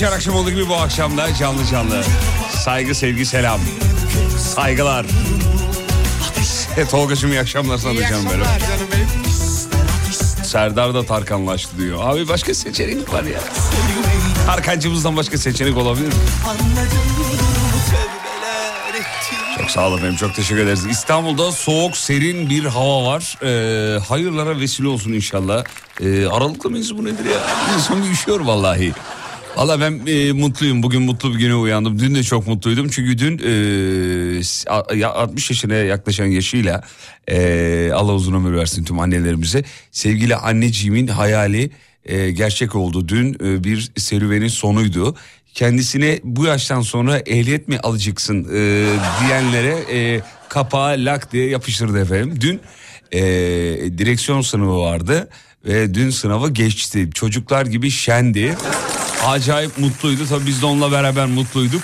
Her akşam olduğu gibi bu akşam da canlı canlı. Saygı, sevgi, selam. Saygılar. E, Tolga'cığım iyi akşamlar sana da canım benim. Serdar da Tarkanlaştı diyor. Abi başka seçenek var ya. Tarkancımızdan başka seçenek olabilir mi? Çok sağ olun efendim çok teşekkür ederiz. İstanbul'da soğuk serin bir hava var. Ee, hayırlara vesile olsun inşallah. Ee, aralıklı mıyız bu nedir ya? İnsan üşüyor vallahi. Valla ben e, mutluyum. Bugün mutlu bir güne uyandım. Dün de çok mutluydum. Çünkü dün e, s- a- ya- 60 yaşına yaklaşan yaşıyla e, Allah uzun ömür versin tüm annelerimize. Sevgili anneciğimin hayali e, gerçek oldu. Dün e, bir serüvenin sonuydu. Kendisine bu yaştan sonra ehliyet mi alacaksın e, diyenlere e, kapağı lak diye yapıştırdı efendim. Dün e, direksiyon sınavı vardı ve dün sınavı geçti. Çocuklar gibi şendi. Acayip mutluydu. Tabii biz de onunla beraber mutluyduk.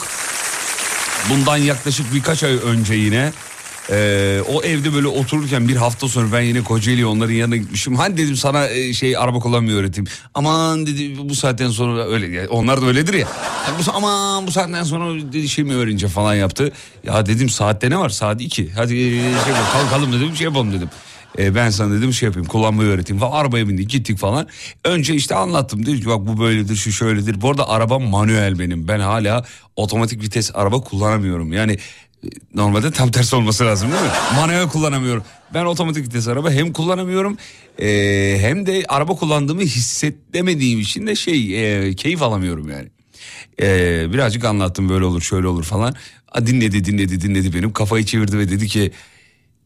Bundan yaklaşık birkaç ay önce yine e, o evde böyle otururken bir hafta sonra ben yine Kocaeli onların yanına gitmişim. Hani dedim sana e, şey araba kullanmayı öğreteyim. Aman dedi bu saatten sonra öyle ya, onlar da öyledir ya. Yani bu, aman bu saatten sonra dedi, şey mi öğrenince falan yaptı. Ya dedim saatte ne var saat 2 hadi e, şey yapalım, kalkalım dedim şey yapalım dedim. E, ben sana dedim şey yapayım kullanmayı öğreteyim falan arabaya bindik gittik falan. Önce işte anlattım dedim ki bak bu böyledir şu şöyledir. Bu arada arabam manuel benim ben hala otomatik vites araba kullanamıyorum. Yani e, normalde tam tersi olması lazım değil mi? Manuel kullanamıyorum. Ben otomatik vites araba hem kullanamıyorum e, hem de araba kullandığımı hissetmediğim için de şey e, keyif alamıyorum yani. E, birazcık anlattım böyle olur şöyle olur falan. A, dinledi dinledi dinledi benim kafayı çevirdi ve dedi ki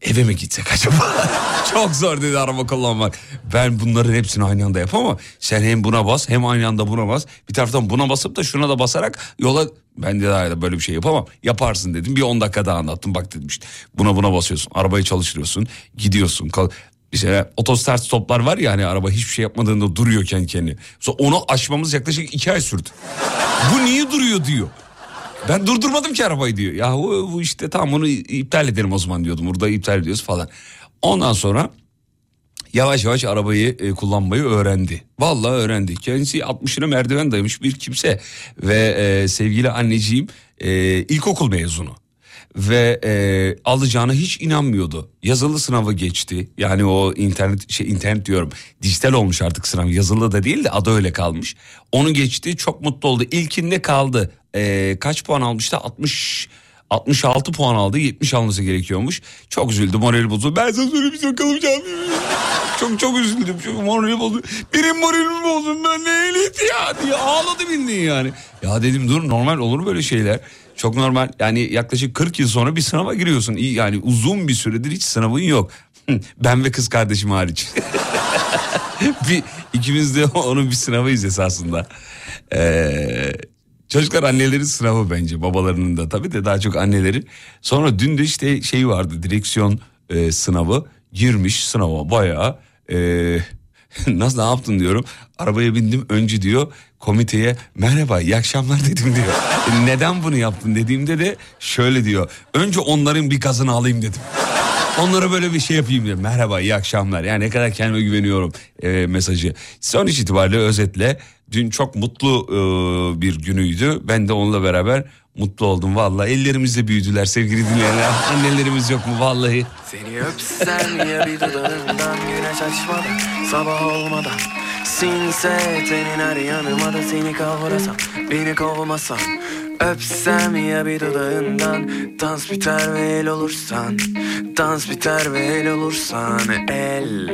eve mi gitsek acaba? Çok zor dedi araba kullanmak. Ben bunların hepsini aynı anda yapamam. Sen hem buna bas hem aynı anda buna bas. Bir taraftan buna basıp da şuna da basarak yola... Ben de daha böyle bir şey yapamam. Yaparsın dedim. Bir 10 dakika daha anlattım. Bak dedim işte buna buna basıyorsun. Arabayı çalıştırıyorsun. Gidiyorsun. Kal Mesela otostart stoplar var ya hani araba hiçbir şey yapmadığında duruyor kendi kendine. Sonra onu aşmamız yaklaşık iki ay sürdü. Bu niye duruyor diyor. Ben durdurmadım ki arabayı diyor. Ya bu, bu işte tamam onu iptal edelim o zaman diyordum. Burada iptal ediyoruz falan. Ondan sonra yavaş yavaş arabayı e, kullanmayı öğrendi. Vallahi öğrendi. Kendisi 60'ına merdiven dayamış bir kimse. Ve e, sevgili anneciğim e, ilkokul mezunu. Ve e, alacağına hiç inanmıyordu. Yazılı sınavı geçti. Yani o internet şey internet diyorum. Dijital olmuş artık sınav. Yazılı da değil de adı öyle kalmış. Onu geçti. Çok mutlu oldu. İlkinde kaldı. E, kaç puan almıştı? 60 66 puan aldı 70 alması gerekiyormuş. Çok üzüldü morali bozuldu. Ben sana şey kalacağım. çok çok üzüldüm. Çok morali bozuldu. Benim moralimi bozdun ben ne ehliyeti ya diye ağladı bildiğin yani. Ya dedim dur normal olur böyle şeyler. Çok normal yani yaklaşık 40 yıl sonra bir sınava giriyorsun. Yani uzun bir süredir hiç sınavın yok. ben ve kız kardeşim hariç. bir, ikimiz de onun bir sınavıyız esasında. Ee, Çocuklar annelerin sınavı bence babalarının da tabii de daha çok anneleri. Sonra dün de işte şey vardı direksiyon e, sınavı girmiş sınava bayağı e, nasıl ne yaptın diyorum. Arabaya bindim önce diyor komiteye merhaba iyi akşamlar dedim diyor. E, neden bunu yaptın dediğimde de şöyle diyor. Önce onların bir gazını alayım dedim. Onlara böyle bir şey yapayım diyor. Merhaba iyi akşamlar. Yani ne kadar kendime güveniyorum e, mesajı. Sonuç itibariyle özetle dün çok mutlu e, bir günüydü. Ben de onunla beraber mutlu oldum. Vallahi ellerimizle büyüdüler sevgili dinleyenler. Annelerimiz yok mu vallahi? Seni öpsem ya bir dudağından güneş açmadan sabah olmadan Sinse tenin her yanıma da seni kavrasam beni kovmasan Öpsem ya bir dudağından dans biter ve el olursan Dans biter ve el olursan el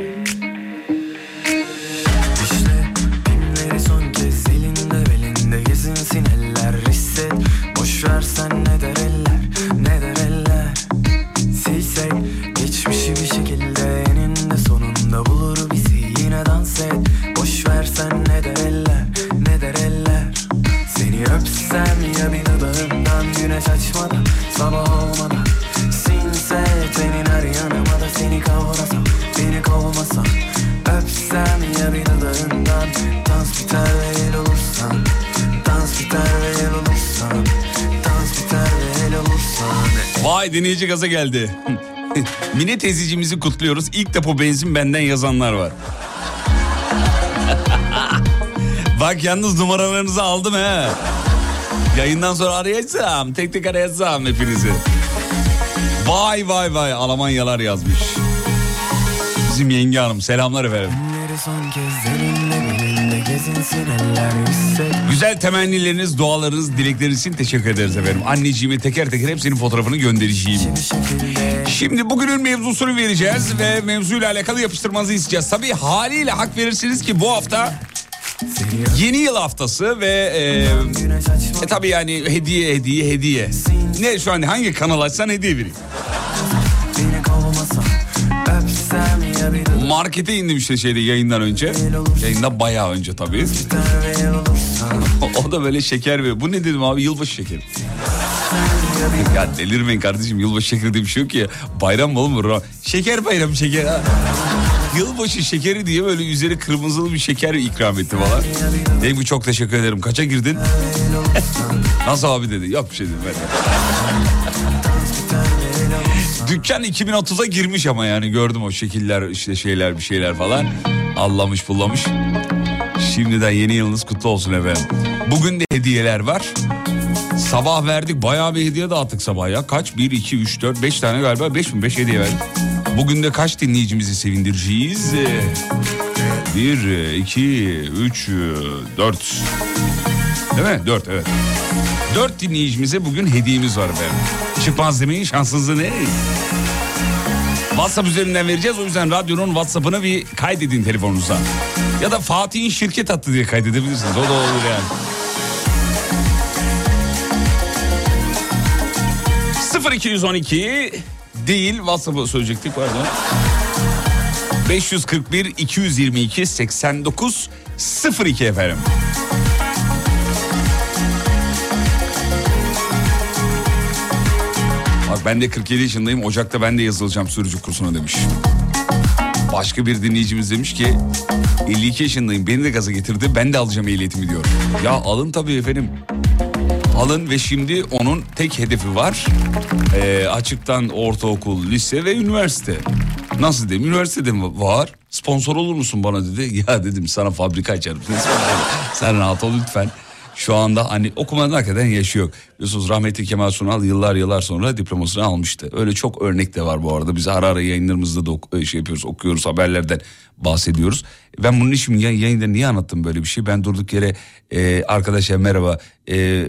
gaza geldi. Mine teyzeciğimizi kutluyoruz. İlk depo benzin benden yazanlar var. Bak yalnız numaralarınızı aldım he. Yayından sonra arayacağım. Tek tek arayacağım hepinizi. Vay vay vay Almanyalar yazmış. Bizim yenge hanım selamlar efendim. Son kez Güzel temennileriniz, dualarınız, dilekleriniz için teşekkür ederiz efendim. Anneciğime teker teker hepsinin fotoğrafını göndereceğim. Şimdi bugünün mevzusunu vereceğiz ve mevzuyla alakalı yapıştırmanızı isteyeceğiz. Tabii haliyle hak verirsiniz ki bu hafta yeni yıl haftası ve e, e tabii yani hediye hediye hediye. Ne şu an hangi kanal açsan hediye vereyim. Markete indim işte şeyde yayından önce. Yayından bayağı önce tabii. Da böyle şeker ve bu ne dedim abi yılbaşı şekeri. ya delirmeyin kardeşim yılbaşı şekeri diye bir şey yok ki. Bayram mı oğlum? Şeker bayramı şeker. Yılbaşı şekeri diye böyle üzeri kırmızılı bir şeker ikram etti bana. Dedim ki çok teşekkür ederim. Kaça girdin? Nasıl abi dedi. Yok bir şey dedim ben. Dükkan 2030'a girmiş ama yani gördüm o şekiller işte şeyler bir şeyler falan. Allamış pullamış. Şimdiden yeni yılınız kutlu olsun efendim. Bugün de hediyeler var. Sabah verdik bayağı bir hediye dağıttık sabah ya. Kaç? 1, 2, 3, 4, 5 tane galiba. 5 mi? 5 hediye verdik. Bugün de kaç dinleyicimizi sevindireceğiz? 1, 2, 3, 4. Değil mi? 4 evet. 4 dinleyicimize bugün hediyemiz var efendim. Çıkmaz demeyin şansınızı ne? WhatsApp üzerinden vereceğiz. O yüzden radyonun WhatsApp'ını bir kaydedin telefonunuza. Ya da Fatih'in şirket hattı diye kaydedebilirsiniz. O da olur yani. 0212 değil WhatsApp'a söyleyecektik pardon. 541 222 89 02 efendim. Ben de 47 yaşındayım. Ocak'ta ben de yazılacağım sürücü kursuna demiş. Başka bir dinleyicimiz demiş ki 52 yaşındayım beni de gaza getirdi ben de alacağım ehliyetimi diyor. Ya alın tabii efendim. Alın ve şimdi onun tek hedefi var. Ee, açıktan ortaokul, lise ve üniversite. Nasıl diyeyim? Üniversitede mi var? Sponsor olur musun bana dedi. Ya dedim sana fabrika açarım. Sen rahat ol lütfen. Şu anda hani okumadan hakikaten yaşıyor. Biliyorsunuz rahmetli Kemal Sunal yıllar yıllar sonra diplomasını almıştı. Öyle çok örnek de var bu arada. Biz ara ara yayınlarımızda da ok- şey yapıyoruz, okuyoruz, haberlerden bahsediyoruz. Ben bunun için yayında niye anlattım böyle bir şey? Ben durduk yere e, arkadaşlar merhaba e,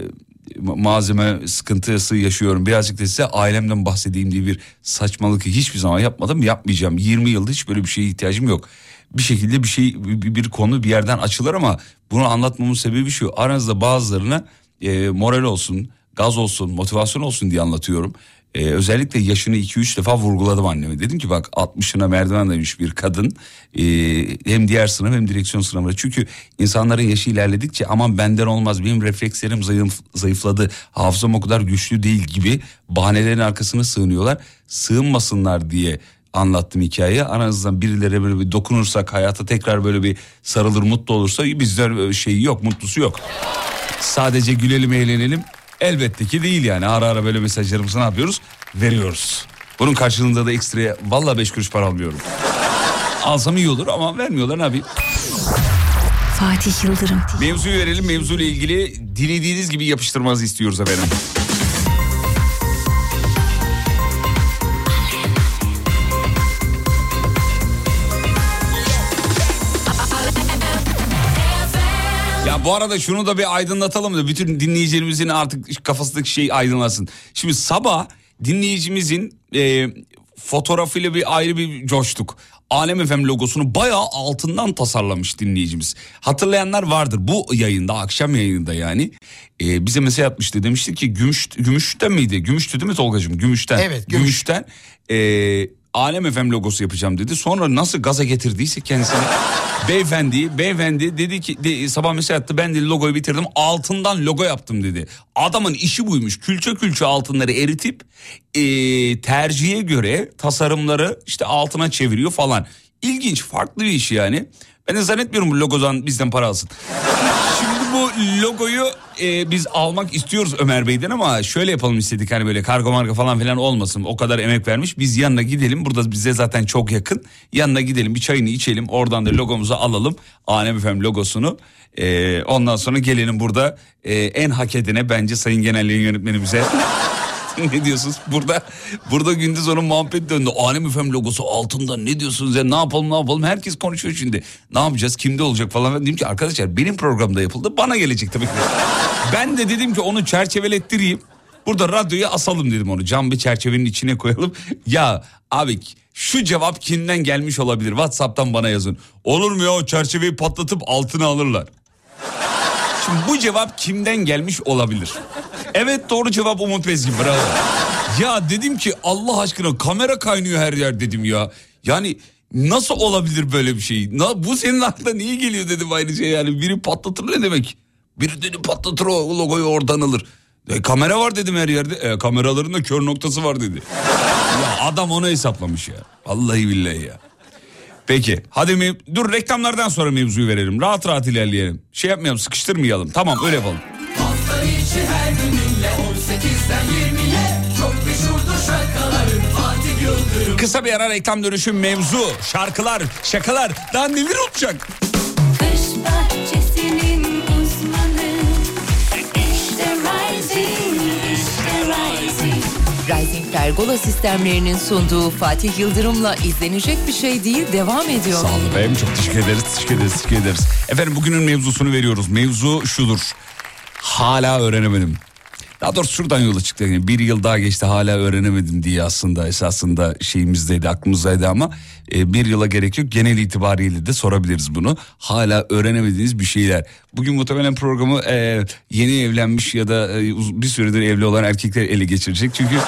ma- malzeme sıkıntısı yaşıyorum. Birazcık da size ailemden bahsedeyim diye bir saçmalık hiçbir zaman yapmadım. Yapmayacağım. 20 yılda hiç böyle bir şeye ihtiyacım yok. Bir şekilde bir şey bir, bir konu bir yerden açılır ama bunu anlatmamın sebebi şu. Aranızda bazılarına e, moral olsun, gaz olsun, motivasyon olsun diye anlatıyorum. E, özellikle yaşını 2-3 defa vurguladım anneme. Dedim ki bak 60'ına merdiven demiş bir kadın. E, hem diğer sınav hem direksiyon sınavında. Çünkü insanların yaşı ilerledikçe aman benden olmaz benim reflekslerim zayıf, zayıfladı. Hafızam o kadar güçlü değil gibi bahanelerin arkasına sığınıyorlar. Sığınmasınlar diye anlattım hikayeyi. Aranızdan birileri böyle bir dokunursak hayata tekrar böyle bir sarılır mutlu olursa bizler şeyi yok mutlusu yok. Sadece gülelim eğlenelim elbette ki değil yani ara ara böyle mesajlarımızı ne yapıyoruz veriyoruz. Bunun karşılığında da ekstra valla beş kuruş para almıyorum. Alsam iyi olur ama vermiyorlar ne yapayım. Fatih Yıldırım. Mevzuyu verelim mevzuyla ilgili dilediğiniz gibi yapıştırmanızı istiyoruz efendim. Bu arada şunu da bir aydınlatalım da bütün dinleyicilerimizin artık kafasındaki şey aydınlasın. Şimdi sabah dinleyicimizin e, fotoğrafıyla bir ayrı bir coştuk. Alem FM logosunu bayağı altından tasarlamış dinleyicimiz. Hatırlayanlar vardır bu yayında akşam yayınında yani. E, bize mesaj atmıştı demişti ki gümüş, gümüşten miydi? Gümüştü değil mi Tolgacığım? Gümüşten. Evet, gümüş. Gümüşten. E, Alem FM logosu yapacağım dedi. Sonra nasıl gaza getirdiyse kendisini beyefendi beyefendi dedi ki de, sabah mesaj attı ben de logoyu bitirdim altından logo yaptım dedi. Adamın işi buymuş külçe külçe altınları eritip e, tercihe göre tasarımları işte altına çeviriyor falan. İlginç farklı bir iş yani. Ben de zannetmiyorum logodan bizden para alsın. Şimdi bu logoyu e, biz almak istiyoruz Ömer Bey'den ama şöyle yapalım istedik hani böyle kargo marka falan filan olmasın. O kadar emek vermiş biz yanına gidelim burada bize zaten çok yakın. Yanına gidelim bir çayını içelim oradan da logomuzu alalım. Alem FM logosunu. E, ondan sonra gelelim burada e, en hak edene bence Sayın Genel Yayın Yönetmenimize ne diyorsunuz? Burada burada gündüz onun muhabbet döndü. Alem FM logosu altında ne diyorsunuz ya ne yapalım ne yapalım herkes konuşuyor şimdi. Ne yapacağız kimde olacak falan. Ben dedim ki arkadaşlar benim programda yapıldı bana gelecek tabii ki. ben de dedim ki onu çerçevelettireyim. Burada radyoya asalım dedim onu. Cam bir çerçevenin içine koyalım. Ya abi şu cevap kimden gelmiş olabilir? Whatsapp'tan bana yazın. Olur mu ya o çerçeveyi patlatıp altına alırlar. Şimdi bu cevap kimden gelmiş olabilir? Evet doğru cevap Umut Bezgin bravo. Ya dedim ki Allah aşkına kamera kaynıyor her yer dedim ya. Yani nasıl olabilir böyle bir şey? Bu senin aklına niye geliyor dedim şey yani. Biri patlatır ne demek? Biri dedi patlatır o logoyu oradan alır. E, kamera var dedim her yerde. E, kameraların da kör noktası var dedi. ya adam onu hesaplamış ya. Vallahi billahi ya. Peki hadi mev- dur reklamlardan sonra mevzuyu verelim. Rahat rahat ilerleyelim. Şey yapmayalım sıkıştırmayalım. Tamam öyle yapalım. Kısa bir ara reklam dönüşü mevzu, şarkılar, şakalar. Daha neler olacak? Pergola sistemlerinin sunduğu Fatih Yıldırım'la izlenecek bir şey değil devam ediyor. Sağ olun efendim çok teşekkür ederiz, teşekkür ederiz, teşekkür ederiz. Efendim bugünün mevzusunu veriyoruz. Mevzu şudur. Hala öğrenemedim. Daha doğrusu şuradan yola çıktı. Yani bir yıl daha geçti hala öğrenemedim diye aslında esasında şeyimizdeydi aklımızdaydı ama e, bir yıla gerek yok. Genel itibariyle de sorabiliriz bunu. Hala öğrenemediğiniz bir şeyler. Bugün muhtemelen programı e, yeni evlenmiş ya da e, bir süredir evli olan erkekler ele geçirecek. Çünkü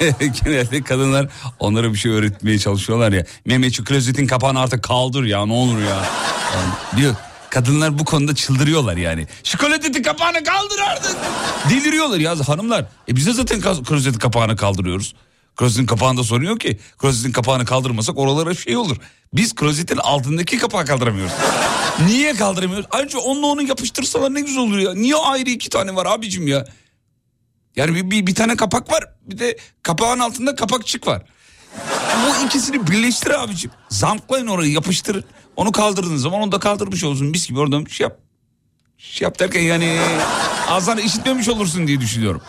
genelde, genelde kadınlar onlara bir şey öğretmeye çalışıyorlar ya. Mehmetçi klozetin kapağını artık kaldır ya ne olur ya. Yani diyor Kadınlar bu konuda çıldırıyorlar yani. Şu kapağını kaldır artık. Deliriyorlar ya hanımlar. E biz de zaten klozetin kapağını kaldırıyoruz. Klozetin kapağında sorun yok ki. Klozetin kapağını kaldırmasak oralara şey olur. Biz klozetin altındaki kapağı kaldıramıyoruz. Niye kaldıramıyoruz? Ayrıca onunla onu yapıştırsalar ne güzel olur ya. Niye ayrı iki tane var abicim ya? Yani bir, bir, bir tane kapak var bir de kapağın altında kapakçık var. Bu ikisini birleştir abicim. Zamklayın orayı yapıştırın. Onu kaldırdığın zaman onu da kaldırmış olursun. Mis gibi oradan şey yap. Şey yap derken yani ağzından işitmemiş olursun diye düşünüyorum.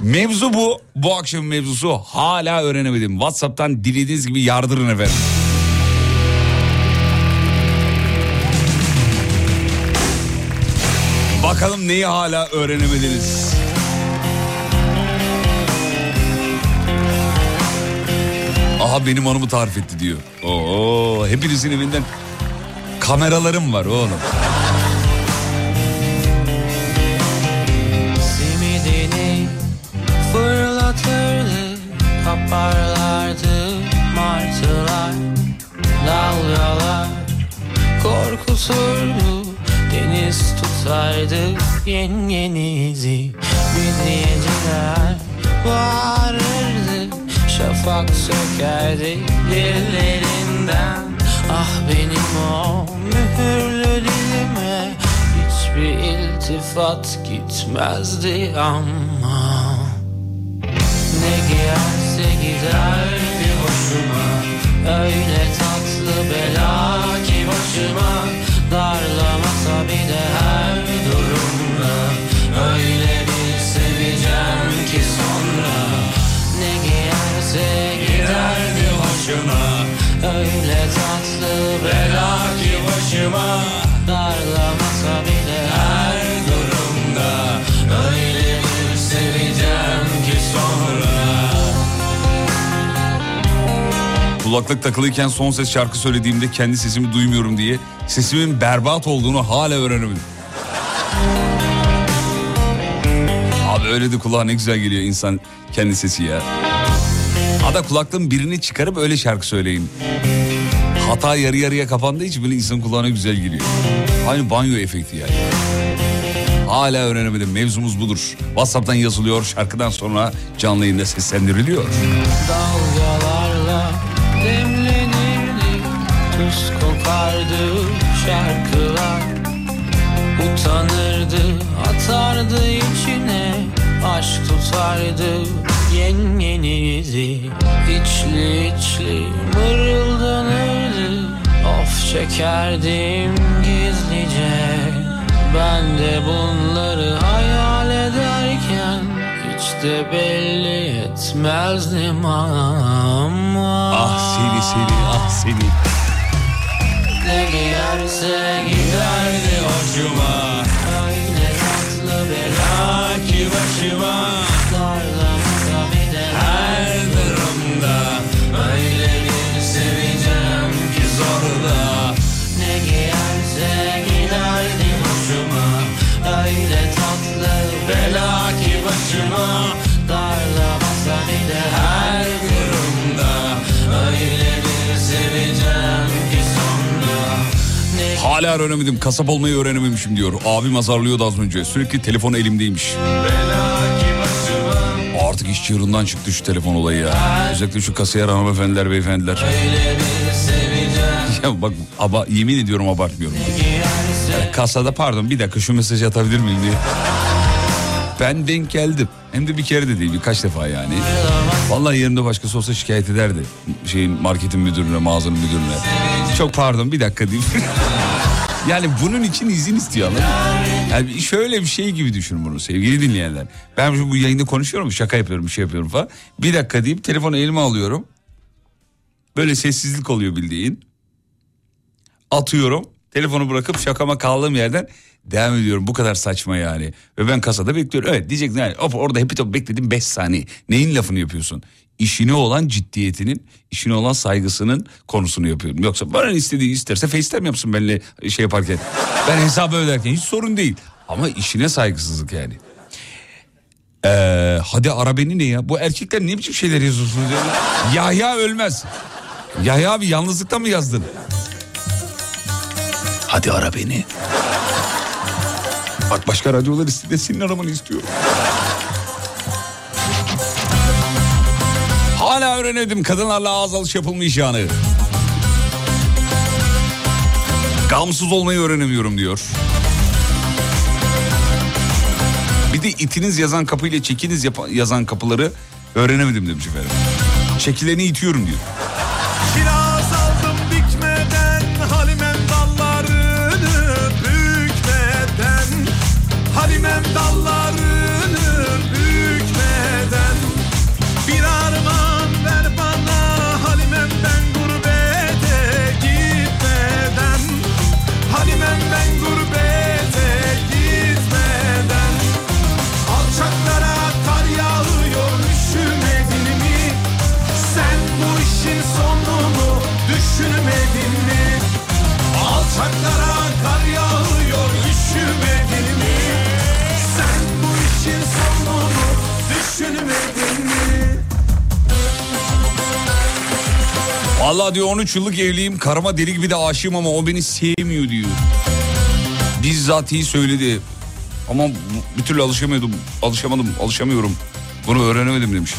Mevzu bu. Bu akşamın mevzusu hala öğrenemedim. Whatsapp'tan dilediğiniz gibi yardırın efendim. Bakalım neyi hala öğrenemediniz. Aha benim hanımı tarif etti diyor. Oo, hepinizin evinden kameralarım var oğlum. Kaparlardı martılar Dalgalar. Korkuturdu Deniz tutardı yengenizi Midyeciler bağırırdı Şafak sökerdi dillerinden Ah benim o mühürlü dilime Hiçbir iltifat gitmezdi ama. Ne giyerse giderdi hoşuma Öyle tatlı bela ki başıma. Darlamasa bir de her durumda Öyle bir seveceğim ki sonra. Ne giyerse giderdi hoşuma Öyle tatlı bela ki başıma Darlamasa bir de her durumda Öyle bir seveceğim ki sonra Kulaklık takılıyken son ses şarkı söylediğimde kendi sesimi duymuyorum diye sesimin berbat olduğunu hala öğrenemedim. Abi öyle de kulağa ne güzel geliyor insan kendi sesi ya. Hatta kulaklığın birini çıkarıp öyle şarkı söyleyin. Hata yarı yarıya kapandığı için böyle insan kulağına güzel geliyor. Aynı banyo efekti yani. Hala öğrenemedim. Mevzumuz budur. WhatsApp'tan yazılıyor. Şarkıdan sonra canlı yayında seslendiriliyor. Dalgalarla demlenirdi Tuz kokardı şarkılar Utanırdı atardı içine Aşk tutardı yengenizi İçli içli mırıldanırdı Çekerdim gizlice. Ben de bunları hayal ederken hiç de belli etmezdim ama. Ah seni seni ah seni. Ne giyerse giderdi hoşuma. Öyle tatlı bela ki başıma Hala öğrenemedim. Kasap olmayı öğrenememişim diyor. Abim azarlıyordu az önce. Sürekli telefon elimdeymiş. Artık iş çığırından çıktı şu telefon olayı ya. Özellikle şu kasiyer hanımefendiler, beyefendiler. Ya bak aba, yemin ediyorum abartmıyorum. Yani kasada pardon bir dakika şu mesajı atabilir miyim diye. Ben denk geldim. Hem de bir kere de değil birkaç defa yani. Vallahi yerimde başkası olsa şikayet ederdi. Şeyin marketin müdürüne, mağazanın müdürüne. Çok pardon bir dakika diyeyim. yani bunun için izin istiyor anladın? Yani şöyle bir şey gibi düşün bunu sevgili dinleyenler. Ben şu bu yayında konuşuyorum şaka yapıyorum bir şey yapıyorum falan. Bir dakika deyip telefonu elime alıyorum. Böyle sessizlik oluyor bildiğin. Atıyorum. Telefonu bırakıp şakama kaldığım yerden Devam ediyorum bu kadar saçma yani. Ve ben kasada bekliyorum. Evet diyeceksin yani hop orada hepi top bekledim 5 saniye. Neyin lafını yapıyorsun? İşine olan ciddiyetinin, işine olan saygısının konusunu yapıyorum. Yoksa bana istediği isterse FaceTime yapsın benimle şey yaparken. Ben hesabı öderken hiç sorun değil. Ama işine saygısızlık yani. Ee, hadi ara beni ne ya? Bu erkekler ne biçim şeyler yazıyorsunuz ya? Yahya ölmez. Yahya abi yalnızlıktan mı yazdın? Hadi ara beni. Bak başka radyolar senin aramanı istiyorum. Hala öğrenemedim kadınlarla ağız alış yapılmayacağını. Gamsız olmayı öğrenemiyorum diyor. Bir de itiniz yazan kapıyla çekiniz yazan kapıları öğrenemedim demiş efendim. Çekileni itiyorum diyor. Vallahi diyor 13 yıllık evliyim karıma deli gibi de aşığım ama o beni sevmiyor diyor. Bizzatihi söyledi. Ama bir türlü alışamıyordum, alışamadım, alışamıyorum. Bunu öğrenemedim demiş.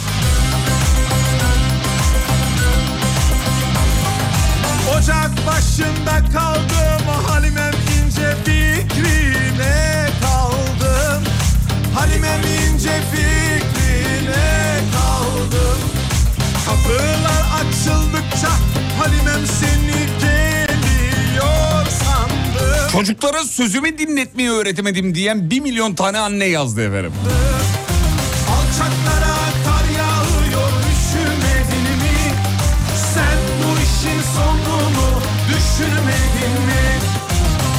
Çocuklara sözümü dinletmeyi öğretemedim diyen bir milyon tane anne yazdı efendim. Alçaklara kar yağıyor üşümedin mi? Sen bu işin sonunu düşünmedin mi?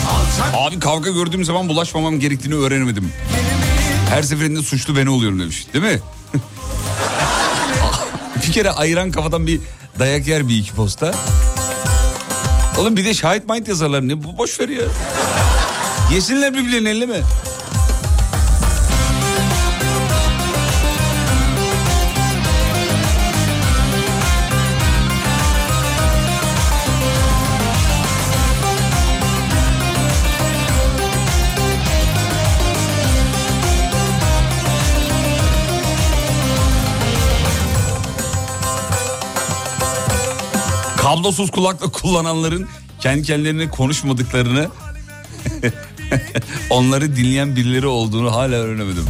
Alçak Abi kavga gördüğüm zaman bulaşmamam gerektiğini öğrenemedim. Her seferinde suçlu ben oluyorum demiş. Değil mi? bir kere ayıran kafadan bir dayak yer bir iki posta. Oğlum bir de şahit mayit yazarlar. Ne bu boş ver ya. Yesinler birbirlerini elleme. Kablosuz kulaklık kullananların kendi kendilerine konuşmadıklarını onları dinleyen birileri olduğunu hala öğrenemedim.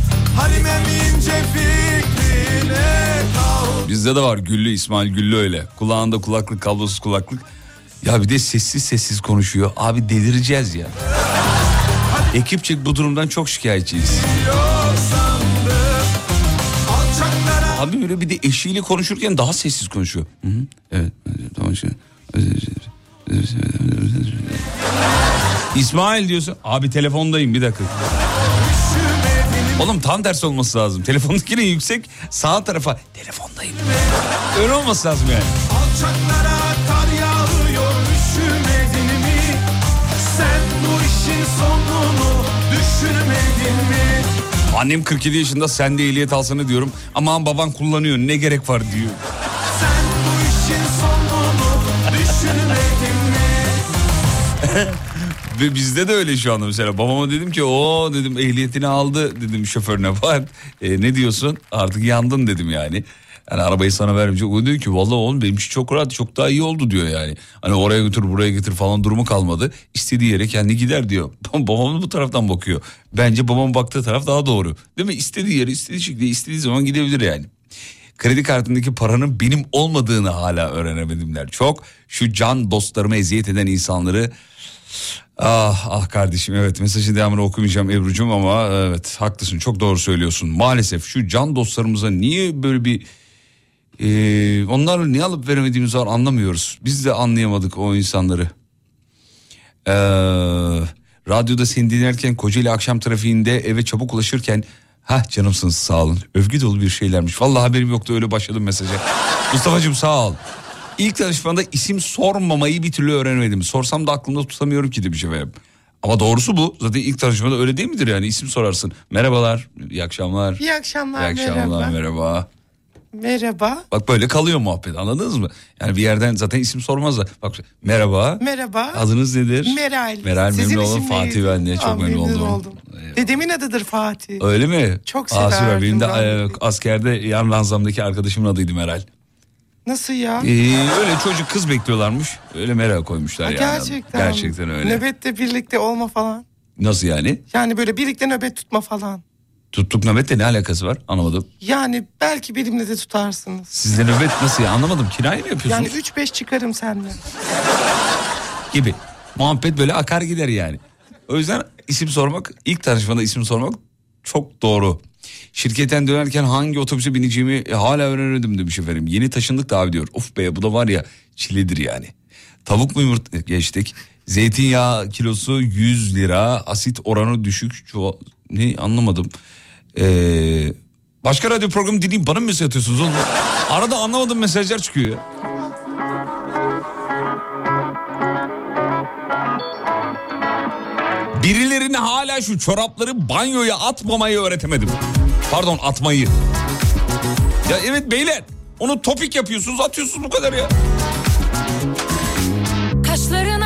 Bizde de var Güllü İsmail Güllü öyle. Kulağında kulaklık kablosuz kulaklık. Ya bir de sessiz sessiz konuşuyor. Abi delireceğiz ya. Ekipçek bu durumdan çok şikayetçiyiz. sandım Abi böyle bir de eşiyle konuşurken daha sessiz konuşuyor. Hı hı. Evet. Tamam. İsmail diyorsun. Abi telefondayım bir dakika. Oğlum tam tersi olması lazım. Telefondakine yüksek sağ tarafa telefondayım. Öyle olması lazım yani. Alçaklara kar yağıyor üşümedin mi? Sen bu işin mi? Annem 47 yaşında sen de ehliyet alsana diyorum. Aman baban kullanıyor ne gerek var diyor. Ve bizde de öyle şu anda mesela. Babama dedim ki o dedim ehliyetini aldı dedim şoförüne var. E, ne diyorsun artık yandın dedim yani. Yani arabayı sana vermeyecek. O diyor ki vallahi oğlum benim için çok rahat çok daha iyi oldu diyor yani. Hani oraya götür buraya getir falan durumu kalmadı. İstediği yere kendi gider diyor. Babam bu taraftan bakıyor. Bence babamın baktığı taraf daha doğru. Değil mi? İstediği yere istediği şekilde istediği zaman gidebilir yani. Kredi kartındaki paranın benim olmadığını hala öğrenemedimler. Çok şu can dostlarıma eziyet eden insanları Ah ah kardeşim evet mesajı devamını okumayacağım Ebru'cum ama evet haklısın çok doğru söylüyorsun. Maalesef şu can dostlarımıza niye böyle bir e, onlarla niye alıp veremediğimiz var anlamıyoruz. Biz de anlayamadık o insanları. Ee, Radyoda seni dinlerken Kocaeli akşam trafiğinde eve çabuk ulaşırken Hah canımsınız sağ olun. Övgü dolu bir şeylermiş. Vallahi haberim yoktu öyle başladım mesaja. Mustafa'cığım sağ ol. İlk tanışmada isim sormamayı bir türlü öğrenemedim. Sorsam da aklımda tutamıyorum ki demiş efendim. Ama doğrusu bu. Zaten ilk tanışmada öyle değil midir yani? İsim sorarsın. Merhabalar, iyi akşamlar. İyi akşamlar, İyi akşamlar, merhaba. merhaba. Merhaba. Bak böyle kalıyor muhabbet anladınız mı? Yani bir yerden zaten isim sormaz da. Bak merhaba. Merhaba. Adınız nedir? Meral. Meral Sizin memnun oldum. Fatih ben de çok Aa, memnun oldum. Dedemin adıdır Fatih. Öyle mi? Çok Aa, süper. severdim Benim de e, askerde yan ranzamdaki arkadaşımın adıydı Meral. Nasıl ya? Ee, öyle çocuk kız bekliyorlarmış. Öyle Meral koymuşlar Ha, yani. gerçekten. Gerçekten öyle. Nöbette birlikte olma falan. Nasıl yani? Yani böyle birlikte nöbet tutma falan. Tuttuk nöbetle ne alakası var? Anlamadım. Yani belki benimle de tutarsınız. Sizde nöbet nasıl ya? Anlamadım. Kirayı mı yapıyorsunuz? Yani 3-5 çıkarım seninle. gibi. Muhabbet böyle akar gider yani. O yüzden isim sormak, ilk tanışmada isim sormak çok doğru. Şirketten dönerken hangi otobüse bineceğimi e, hala öğrenemedim demiş efendim. Yeni taşındık da abi diyor. Of be bu da var ya çiledir yani. Tavuk mu yumurta geçtik. Zeytinyağı kilosu 100 lira. Asit oranı düşük. Çuva- Ne anlamadım. Ee, başka radyo programı dinleyeyim bana mı mesaj atıyorsunuz oğlum? Arada anlamadığım mesajlar çıkıyor ya. Birilerine hala şu çorapları banyoya atmamayı öğretemedim. Pardon atmayı. Ya evet beyler onu topik yapıyorsunuz atıyorsunuz bu kadar ya. Kaşların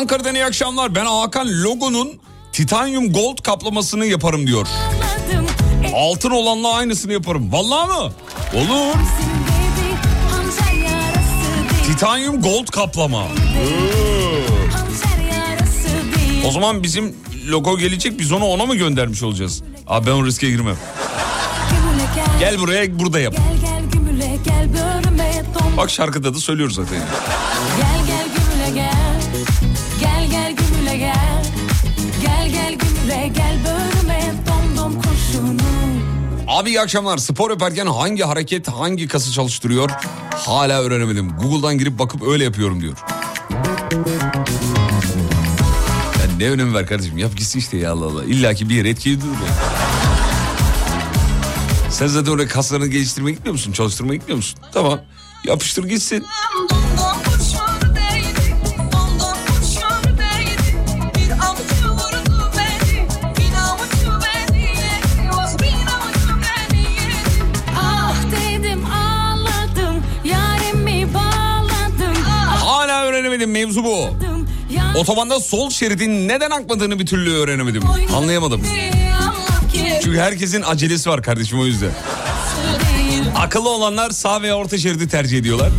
Ankara'dan iyi akşamlar ben Hakan logonun titanyum gold kaplamasını yaparım diyor. Altın olanla aynısını yaparım. Vallahi mı? Olur. Titanyum gold kaplama. O zaman bizim logo gelecek biz onu ona mı göndermiş olacağız? Abi ben o riske girmem. Gel buraya burada yap. Bak şarkıda da söylüyoruz zaten. Gel Abi iyi akşamlar. Spor yaparken hangi hareket hangi kası çalıştırıyor? Hala öğrenemedim. Google'dan girip bakıp öyle yapıyorum diyor. Ya ne önemi var kardeşim? Yap gitsin işte ya Allah Allah. İlla ki bir yere etkili durur. Sen zaten oraya kaslarını geliştirmeye gitmiyor musun? Çalıştırmaya gitmiyor musun? Tamam. Yapıştır gitsin. Öğrenemedim mevzu bu. Otobanda sol şeridin neden akmadığını bir türlü öğrenemedim. Anlayamadım. Çünkü herkesin acelesi var kardeşim o yüzden. Akıllı olanlar sağ veya orta şeridi tercih ediyorlar.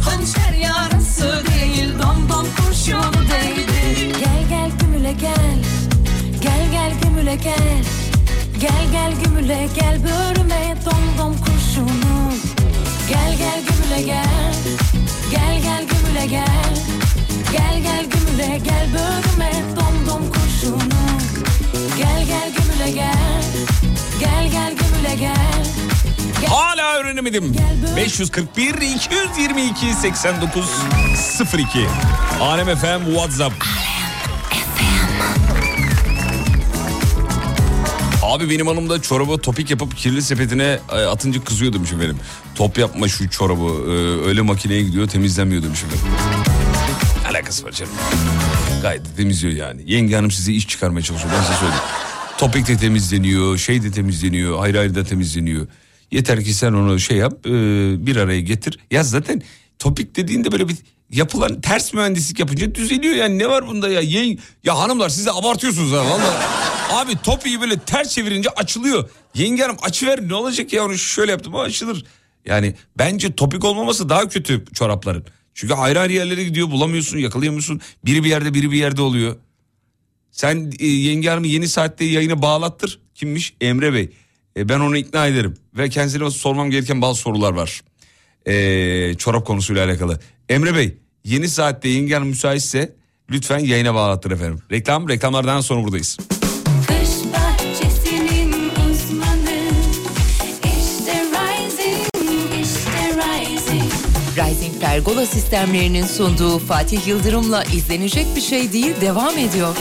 Gel gel gümüle gel bölüme dom dom kurşunu Gel gel gümüle gel Gel gel gümüle gel Gel gel gümüle gel bölüme dom dom kurşunu Gel gel gümüle gel Gel gel gümüle gel Hala öğrenemedim. 541 222 89 02. Alem FM WhatsApp. Abi benim hanım da çorabı topik yapıp kirli sepetine e, atınca kızıyor demiş efendim. Top yapma şu çorabı e, öyle makineye gidiyor temizlenmiyor demiş efendim. Alakası var canım. Gayet temizliyor yani. Yenge hanım size iş çıkarmaya çalışıyor ben size söyleyeyim. Topik de temizleniyor, şey de temizleniyor, ayrı ayrı da temizleniyor. Yeter ki sen onu şey yap, e, bir araya getir. Ya zaten topik dediğinde böyle bir yapılan ters mühendislik yapınca düzeliyor yani ne var bunda ya? Yen, ya hanımlar siz de abartıyorsunuz ha valla. Abi topiği böyle ters çevirince açılıyor. Yenge hanım açıver ne olacak ya onu şöyle yaptım o açılır. Yani bence topik olmaması daha kötü çorapların. Çünkü ayrı ayrı yerlere gidiyor bulamıyorsun yakalayamıyorsun. Biri bir yerde biri bir yerde oluyor. Sen e, yenge yeni saatte yayına bağlattır. Kimmiş? Emre Bey. E, ben onu ikna ederim. Ve kendisine sormam gereken bazı sorular var. E, çorap konusuyla alakalı. Emre Bey yeni saatte yenge hanım müsaitse lütfen yayına bağlattır efendim. Reklam reklamlardan sonra buradayız. Pergola sistemlerinin sunduğu Fatih Yıldırım'la izlenecek bir şey değil devam ediyor.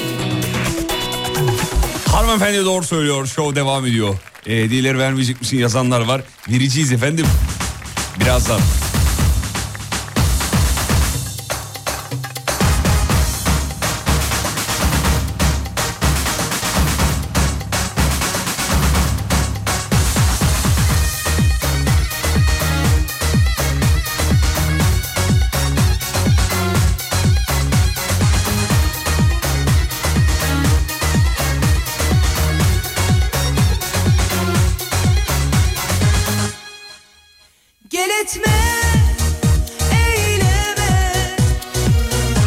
Hanımefendi doğru söylüyor. Show devam ediyor. E, hediyeleri vermeyecek misin yazanlar var. Vereceğiz efendim. Birazdan. Gel etme, eyleme.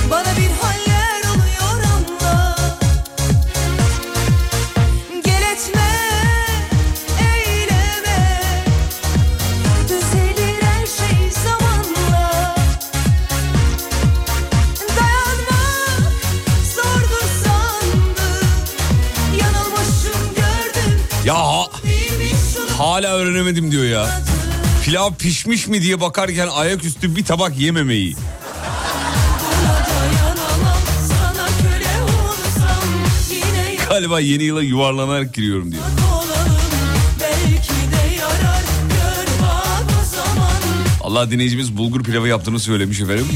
Bana bir haller oluyor anla Gel etme, eyleme. Düzelir her şey zamanla. Dayanmak zordur sandım Yanılmışım gördüm. Ya şunu hala öğrenemedim diyor ya. Pilav pişmiş mi diye bakarken ayaküstü bir tabak yememeyi. Galiba yeni yıla yuvarlanarak giriyorum diyor. Allah dinleyicimiz bulgur pilavı yaptığını söylemiş efendim.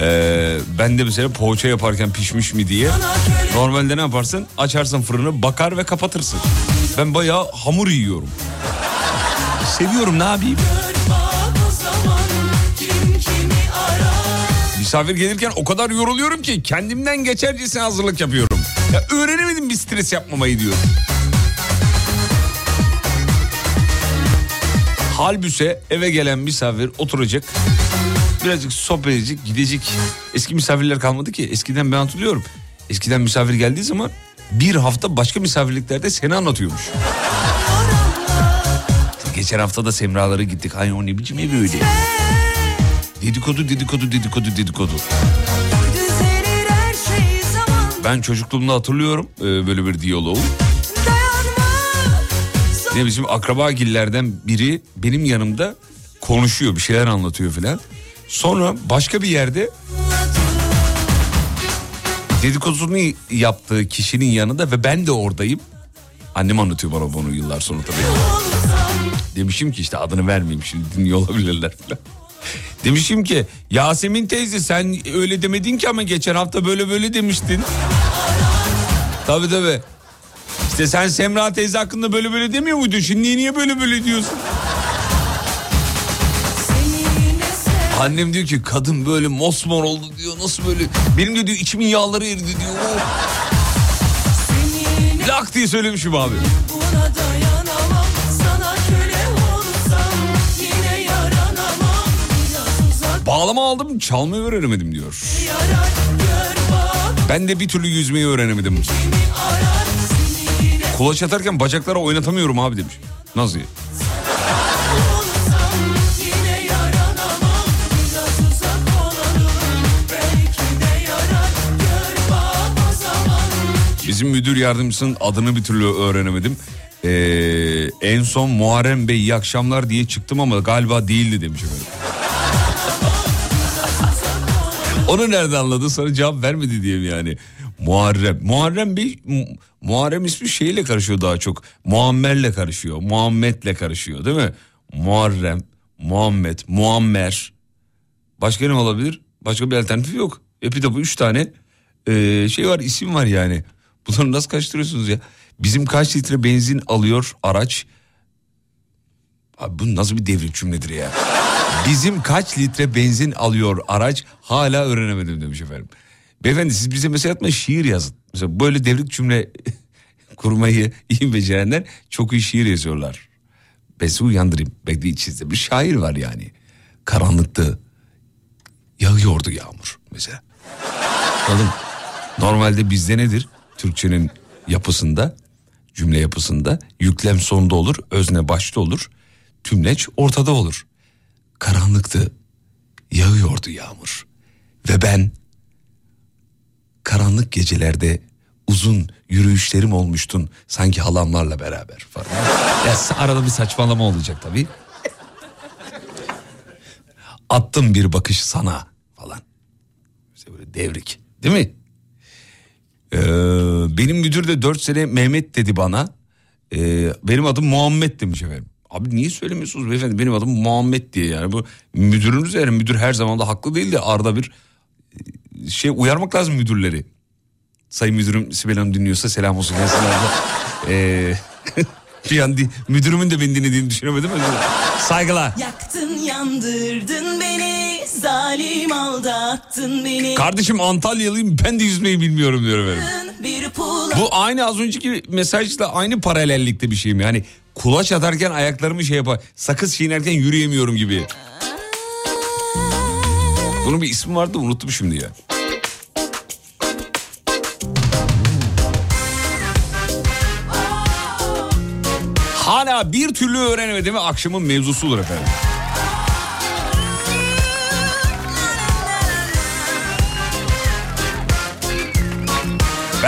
Ee, ben de mesela poğaça yaparken pişmiş mi diye. Normalde ne yaparsın? Açarsın fırını bakar ve kapatırsın. Ben bayağı hamur yiyorum. Seviyorum ne yapayım? Misafir gelirken o kadar yoruluyorum ki kendimden geçercesine hazırlık yapıyorum. Ya öğrenemedim bir stres yapmamayı diyor. Halbüse eve gelen misafir oturacak. Birazcık sohbet edecek gidecek. Eski misafirler kalmadı ki. Eskiden ben hatırlıyorum. Eskiden misafir geldiği zaman bir hafta başka misafirliklerde seni anlatıyormuş. Geçen hafta da Semraları gittik. Ay o ne biçim ev öyle. Dedikodu dedikodu dedikodu dedikodu. Ben çocukluğumda hatırlıyorum e, böyle bir diyaloğu. Ne bizim akraba gillerden biri benim yanımda konuşuyor bir şeyler anlatıyor filan. Sonra başka bir yerde dedikodusunu yaptığı kişinin yanında ve ben de oradayım. Annem anlatıyor bana bunu yıllar sonra tabii. Demişim ki işte adını vermeyeyim şimdi dinliyor olabilirler filan. Demişim ki Yasemin teyze sen öyle demedin ki ama geçen hafta böyle böyle demiştin. Tabii tabii. İşte sen Semra teyze hakkında böyle böyle demiyor muydun? Şimdi niye böyle böyle diyorsun? Annem diyor ki kadın böyle mosmor oldu diyor. Nasıl böyle? Benim de diyor içimin yağları eridi diyor. Lak diye söylemişim abi. Bağlama aldım çalmayı öğrenemedim diyor. Ben de bir türlü yüzmeyi öğrenemedim. Kulaç atarken bacaklara oynatamıyorum abi demiş. Nasıl? Bizim müdür yardımcısının adını bir türlü öğrenemedim. Ee, en son Muharrem Bey iyi akşamlar diye çıktım ama galiba değildi demiş efendim. Onu nereden anladı sonra cevap vermedi diyeyim yani. Muharrem. Muharrem Mu- Muharrem ismi şeyle karışıyor daha çok. Muammer'le karışıyor. Muhammed'le karışıyor değil mi? Muharrem, Muhammed, Muammer. Başka ne olabilir? Başka bir alternatif yok. Epitapı üç tane ee, şey var isim var yani. Bunları nasıl karıştırıyorsunuz ya? Bizim kaç litre benzin alıyor araç? Abi bu nasıl bir devrik cümledir ya? Bizim kaç litre benzin alıyor araç hala öğrenemedim demiş efendim. Beyefendi siz bize mesela atma şiir yazın. Mesela böyle devrik cümle kurmayı iyi becerenler çok iyi şiir yazıyorlar. Ben sizi uyandırayım. Bekle içinizde bir şair var yani. Karanlıkta yağıyordu yağmur mesela. Oğlum normalde bizde nedir? Türkçenin yapısında, cümle yapısında yüklem sonda olur, özne başta olur, tümleç ortada olur. Karanlıktı, yağıyordu yağmur ve ben karanlık gecelerde uzun yürüyüşlerim olmuştun sanki halamlarla beraber falan. ya arada bir saçmalama olacak tabii. Attım bir bakış sana falan. İşte böyle devrik değil mi? Ee, benim müdür de 4 sene Mehmet dedi bana. Ee, benim adım Muhammed demiş efendim. Abi niye söylemiyorsunuz beyefendi benim adım Muhammed diye yani bu müdürünüz yani müdür her zaman da haklı değil de arada bir e, şey uyarmak lazım müdürleri. Sayın müdürüm Sibel Hanım dinliyorsa selam olsun. Ee, bir an müdürümün de beni dinlediğini düşünemedim. Saygılar. Yaktın yandırdın beni Zalim aldattın beni Kardeşim Antalyalıyım ben de yüzmeyi bilmiyorum diyor efendim. Bu aynı az önceki mesajla aynı paralellikte bir şey mi? Yani kulaç atarken ayaklarımı şey yapar. Sakız çiğnerken yürüyemiyorum gibi. Bunun bir ismi vardı unuttum şimdi ya. Hala bir türlü öğrenemedim akşamın mevzusudur efendim.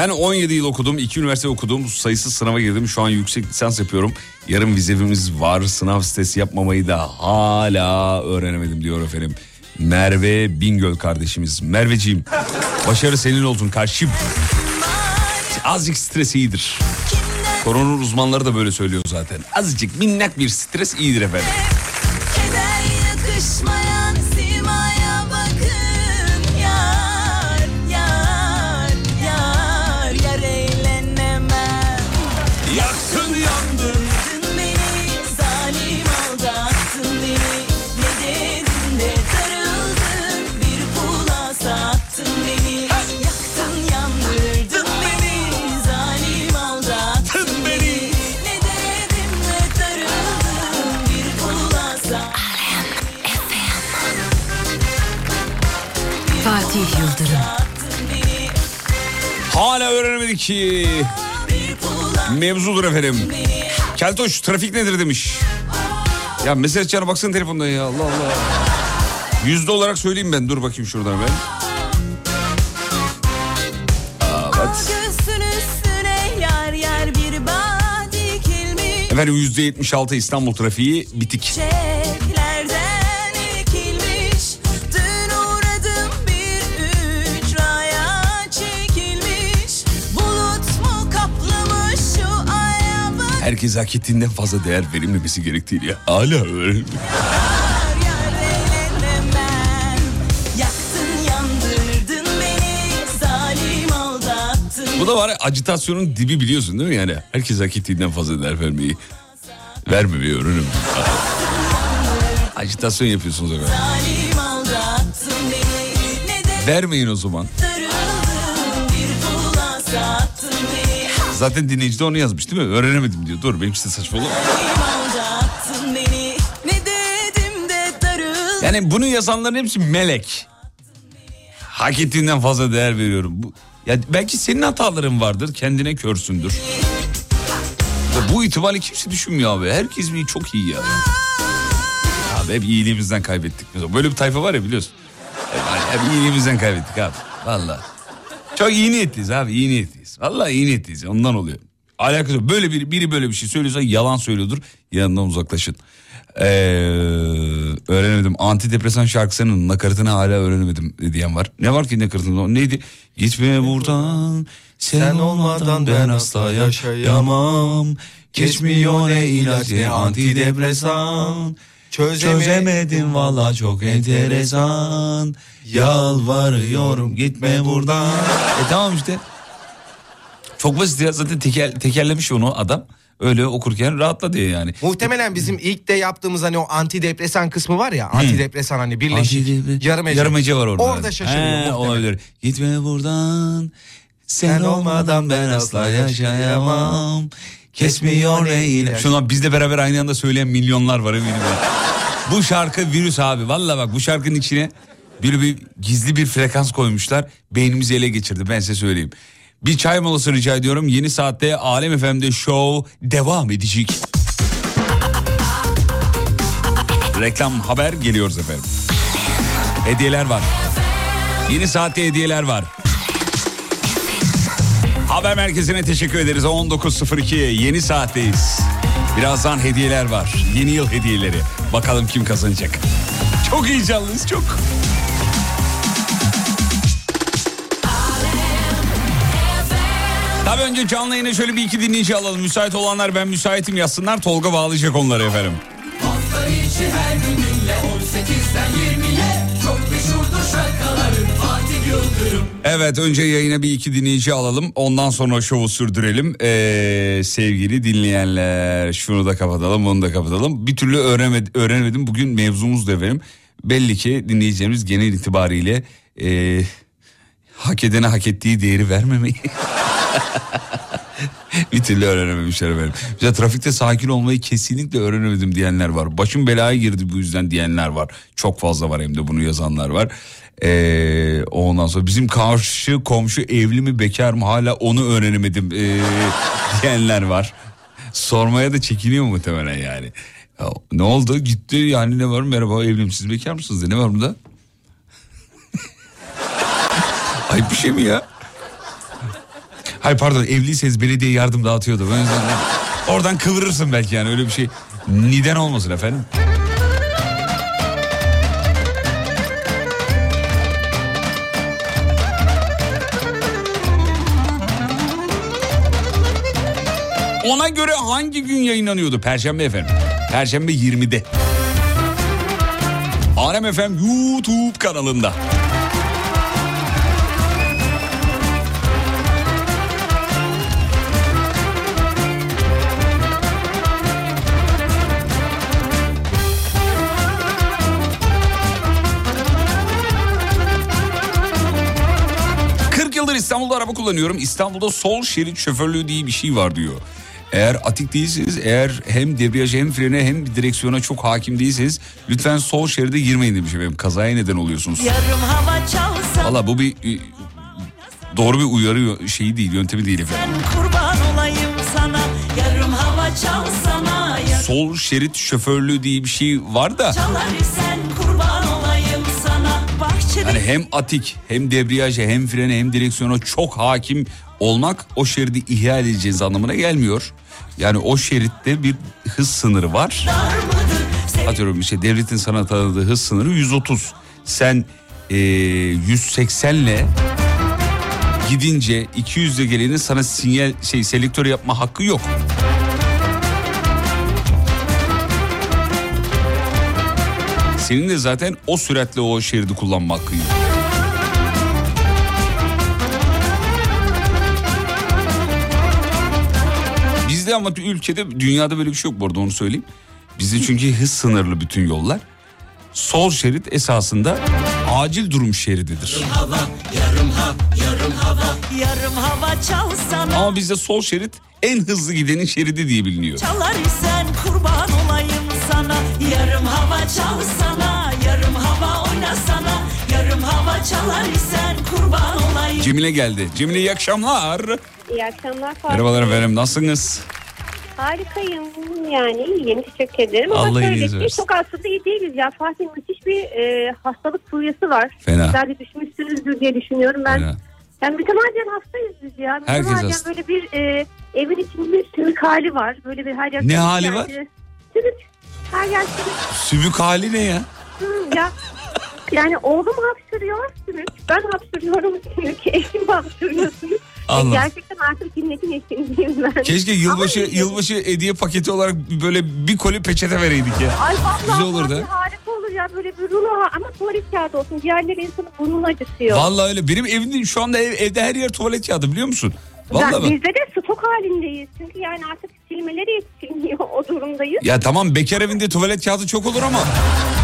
Ben 17 yıl okudum, 2 üniversite okudum, sayısız sınava girdim. Şu an yüksek lisans yapıyorum. Yarın vizemiz var, sınav stresi yapmamayı da hala öğrenemedim diyor efendim. Merve Bingöl kardeşimiz. Merveciğim, başarı senin olsun karşım. Azıcık stres iyidir. Korona uzmanları da böyle söylüyor zaten. Azıcık minnak bir stres iyidir efendim. Öğrenemedik ki. Bir pula Mevzudur efendim. Keltoş trafik nedir demiş. Ya mesaj çağına baksana telefonda ya Allah Allah. Yüzde olarak söyleyeyim ben dur bakayım şuradan ben. Evet. Efendim yüzde 76 İstanbul trafiği bitik. Çiçeklerden Herkes hak ettiğinden fazla değer verilmemesi gerektiğini. Hala aldattın Bu da var acitasyonun dibi biliyorsun değil mi yani? Herkes hak ettiğinden fazla değer vermeyi. Vermemeyi öğrenim. Acitasyon yapıyorsunuz efendim. Vermeyin o zaman. Zaten dinleyici de onu yazmış değil mi? Öğrenemedim diyor. Dur benimkisi de saçma olur. aldattın beni Ne dedim de darıldın Yani bunu yazanların hepsi melek. Hak ettiğinden fazla değer veriyorum. Bu, ya belki senin hataların vardır. Kendine körsündür. Ya bu ihtimali kimse düşünmüyor abi. Herkes bir çok iyi ya. Abi hep iyiliğimizden kaybettik. Böyle bir tayfa var ya biliyorsun. Hep, hep iyiliğimizden kaybettik abi. Vallahi. Çok iyi niyetliyiz abi iyi niyetliyiz. Vallahi iyi niyetliyiz ondan oluyor. Alakası yok. Böyle biri, biri böyle bir şey söylüyorsa yalan söylüyordur. Yanından uzaklaşın. Ee, öğrenemedim. Antidepresan şarkısının nakaratını hala öğrenemedim diyen var. Ne var ki nakaratında? Neydi? Gitme buradan sen olmadan ben asla yaşayamam. Geçmiyor ne ilaç ne antidepresan. Çözemedim valla çok enteresan. Yalvarıyorum gitme buradan. E tamam işte. Çok basit ya zaten teker, tekerlemiş onu adam. Öyle okurken rahatla diye yani. Muhtemelen bizim ilk de yaptığımız hani o antidepresan kısmı var ya. Antidepresan hani birleşik. Antidepre- Yarım ece. Yarım ece var orada. Orada şaşırıyor He, muhtemelen. olabilir. Gitme buradan. Sen olmadan ben asla yaşayamam. Kesmiyor ilaç. Şunu an bizle beraber aynı anda söyleyen milyonlar var eminim. bu şarkı virüs abi. Valla bak bu şarkının içine bir, bir gizli bir frekans koymuşlar. Beynimizi ele geçirdi ben size söyleyeyim. Bir çay molası rica ediyorum. Yeni saatte Alem FM'de show devam edecek. Reklam haber geliyoruz efendim. Hediyeler var. Yeni saatte hediyeler var. Haber merkezine teşekkür ederiz. 19.02 yeni saatteyiz. Birazdan hediyeler var. Yeni yıl hediyeleri. Bakalım kim kazanacak. Çok heyecanlıyız çok. Tabii önce canlı yayına şöyle bir iki dinleyici alalım. Müsait olanlar ben müsaitim yazsınlar. Tolga bağlayacak onları efendim. Hafta içi her gününle 18'den 20'ye çok meşhurdur şarkıların Fatih Yıldırım. Evet önce yayına bir iki dinleyici alalım. Ondan sonra şovu sürdürelim. Ee, sevgili dinleyenler şunu da kapatalım bunu da kapatalım. Bir türlü öğrenemedim, öğrenemedim. bugün mevzumuz da efendim. Belli ki dinleyicilerimiz genel itibariyle ee, hak edene hak ettiği değeri vermemeyi bir türlü öğrenememişler efendim. Mesela trafikte sakin olmayı kesinlikle öğrenemedim diyenler var. Başım belaya girdi bu yüzden diyenler var. Çok fazla var hem de bunu yazanlar var. Ee, ondan sonra bizim karşı komşu evli mi bekar mı hala onu öğrenemedim ee, diyenler var. Sormaya da çekiniyor muhtemelen yani. Ya, ne oldu gitti yani ne var merhaba evliyim siz bekar mısınız diye ne var bunda? Ayıp bir şey mi ya? Hayır pardon evliyseniz belediye yardım dağıtıyordu. Ben Oradan kıvırırsın belki yani öyle bir şey. Neden olmasın efendim? Ona göre hangi gün yayınlanıyordu? Perşembe efendim. Perşembe 20'de. Alem FM YouTube kanalında. İstanbul'da araba kullanıyorum. İstanbul'da sol şerit şoförlüğü diye bir şey var diyor. Eğer atik değilseniz, eğer hem debriyaja hem frene hem direksiyona çok hakim değilseniz... ...lütfen sol şeride girmeyin demiş efendim. Kazaya neden oluyorsunuz. Valla bu bir... e, Doğru bir uyarı şeyi değil, yöntemi değil efendim. sana Yarım Sol şerit şoförlüğü diye bir şey var da... çalar Yani hem atik hem debriyaja hem frene hem direksiyona çok hakim olmak o şeridi ihlal edeceğiniz anlamına gelmiyor. Yani o şeritte bir hız sınırı var. Atıyorum işte devletin sana tanıdığı hız sınırı 130. Sen eee 180 ile gidince 200 ile gelenin sana sinyal şey selektör yapma hakkı yok. Senin de zaten o süratle o şeridi kullanma hakkın yok. Bizde ama ülkede dünyada böyle bir şey yok bu arada onu söyleyeyim. Bizde çünkü hız sınırlı bütün yollar. Sol şerit esasında acil durum şerididir. hava Yarım ha yarım hava Yarım hava çalsana Ama bizde sol şerit en hızlı gidenin şeridi diye biliniyor. Çalar isen kurban olayım sana Yarım hava çalsana Cemile geldi. Cemile iyi akşamlar. İyi akşamlar Fatih. Merhabalar efendim nasılsınız? Harikayım yani iyiyim teşekkür ederim. Ama Allah şöyle iyiliğinizi versin. çok aslında iyi değiliz ya. Fatih müthiş bir e, hastalık furyası var. Fena. Sizler de düşmüşsünüzdür diye düşünüyorum ben. Fena. Yani mütemadiyen hastayız biz ya. Herkes Mütemadiyen hasta. böyle bir e, evin içinde bir sümük hali var. Böyle bir her yer Ne hali var? Sümük. Her yer sümük. Sümük hali ne ya? Hı, ya. Yani oğlum hapşırıyor. Ben hapşırıyorum sümük. Eşim hapşırıyor Allah. Gerçekten artık cinnetin eşiğindeyim ben. Keşke yılbaşı Ama- yılbaşı hediye paketi olarak böyle bir koli peçete vereydik ya. Ay vallahi Güzel olurdu. Harika olur ya böyle bir rulo ama tuvalet kağıdı olsun. Diğerleri insanın burnunu acıtıyor. Vallahi öyle. Benim evimde şu anda ev- evde her yer tuvalet kağıdı biliyor musun? Vallahi Ben-. Bizde de stok halindeyiz. Çünkü yani artık silmeleri yetişilmiyor o durumdayız. Ya tamam bekar evinde tuvalet kağıdı çok olur ama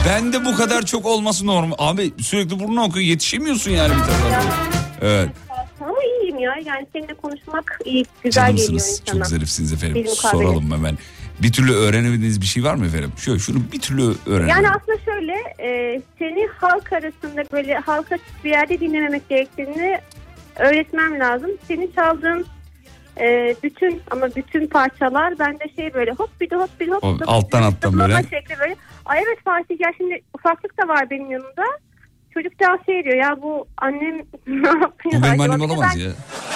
ben de bu kadar çok olması normal. Abi sürekli burnuna okuyor yetişemiyorsun yani bir taraftan. Evet. Ama iyiyim ya. Yani seninle konuşmak iyi, güzel geliyor Canımsınız. insana. Çok zarifsiniz efendim. Bir mukabele. Soralım hemen. Bir türlü öğrenemediğiniz bir şey var mı efendim? Şöyle şunu bir türlü öğrenemedim. Yani aslında şöyle e, seni halk arasında böyle halka açık bir yerde dinlememek gerektiğini öğretmem lazım. Senin çaldığın e, bütün ama bütün parçalar bende şey böyle hop bir de hop bir hop. O alttan alttan böyle. şekli böyle. Ay evet Fatih ya şimdi ufaklık da var benim yanımda. çocukcağız şey diyor ya bu annem ne yapıyor? Bu benim annem olamaz ben ya.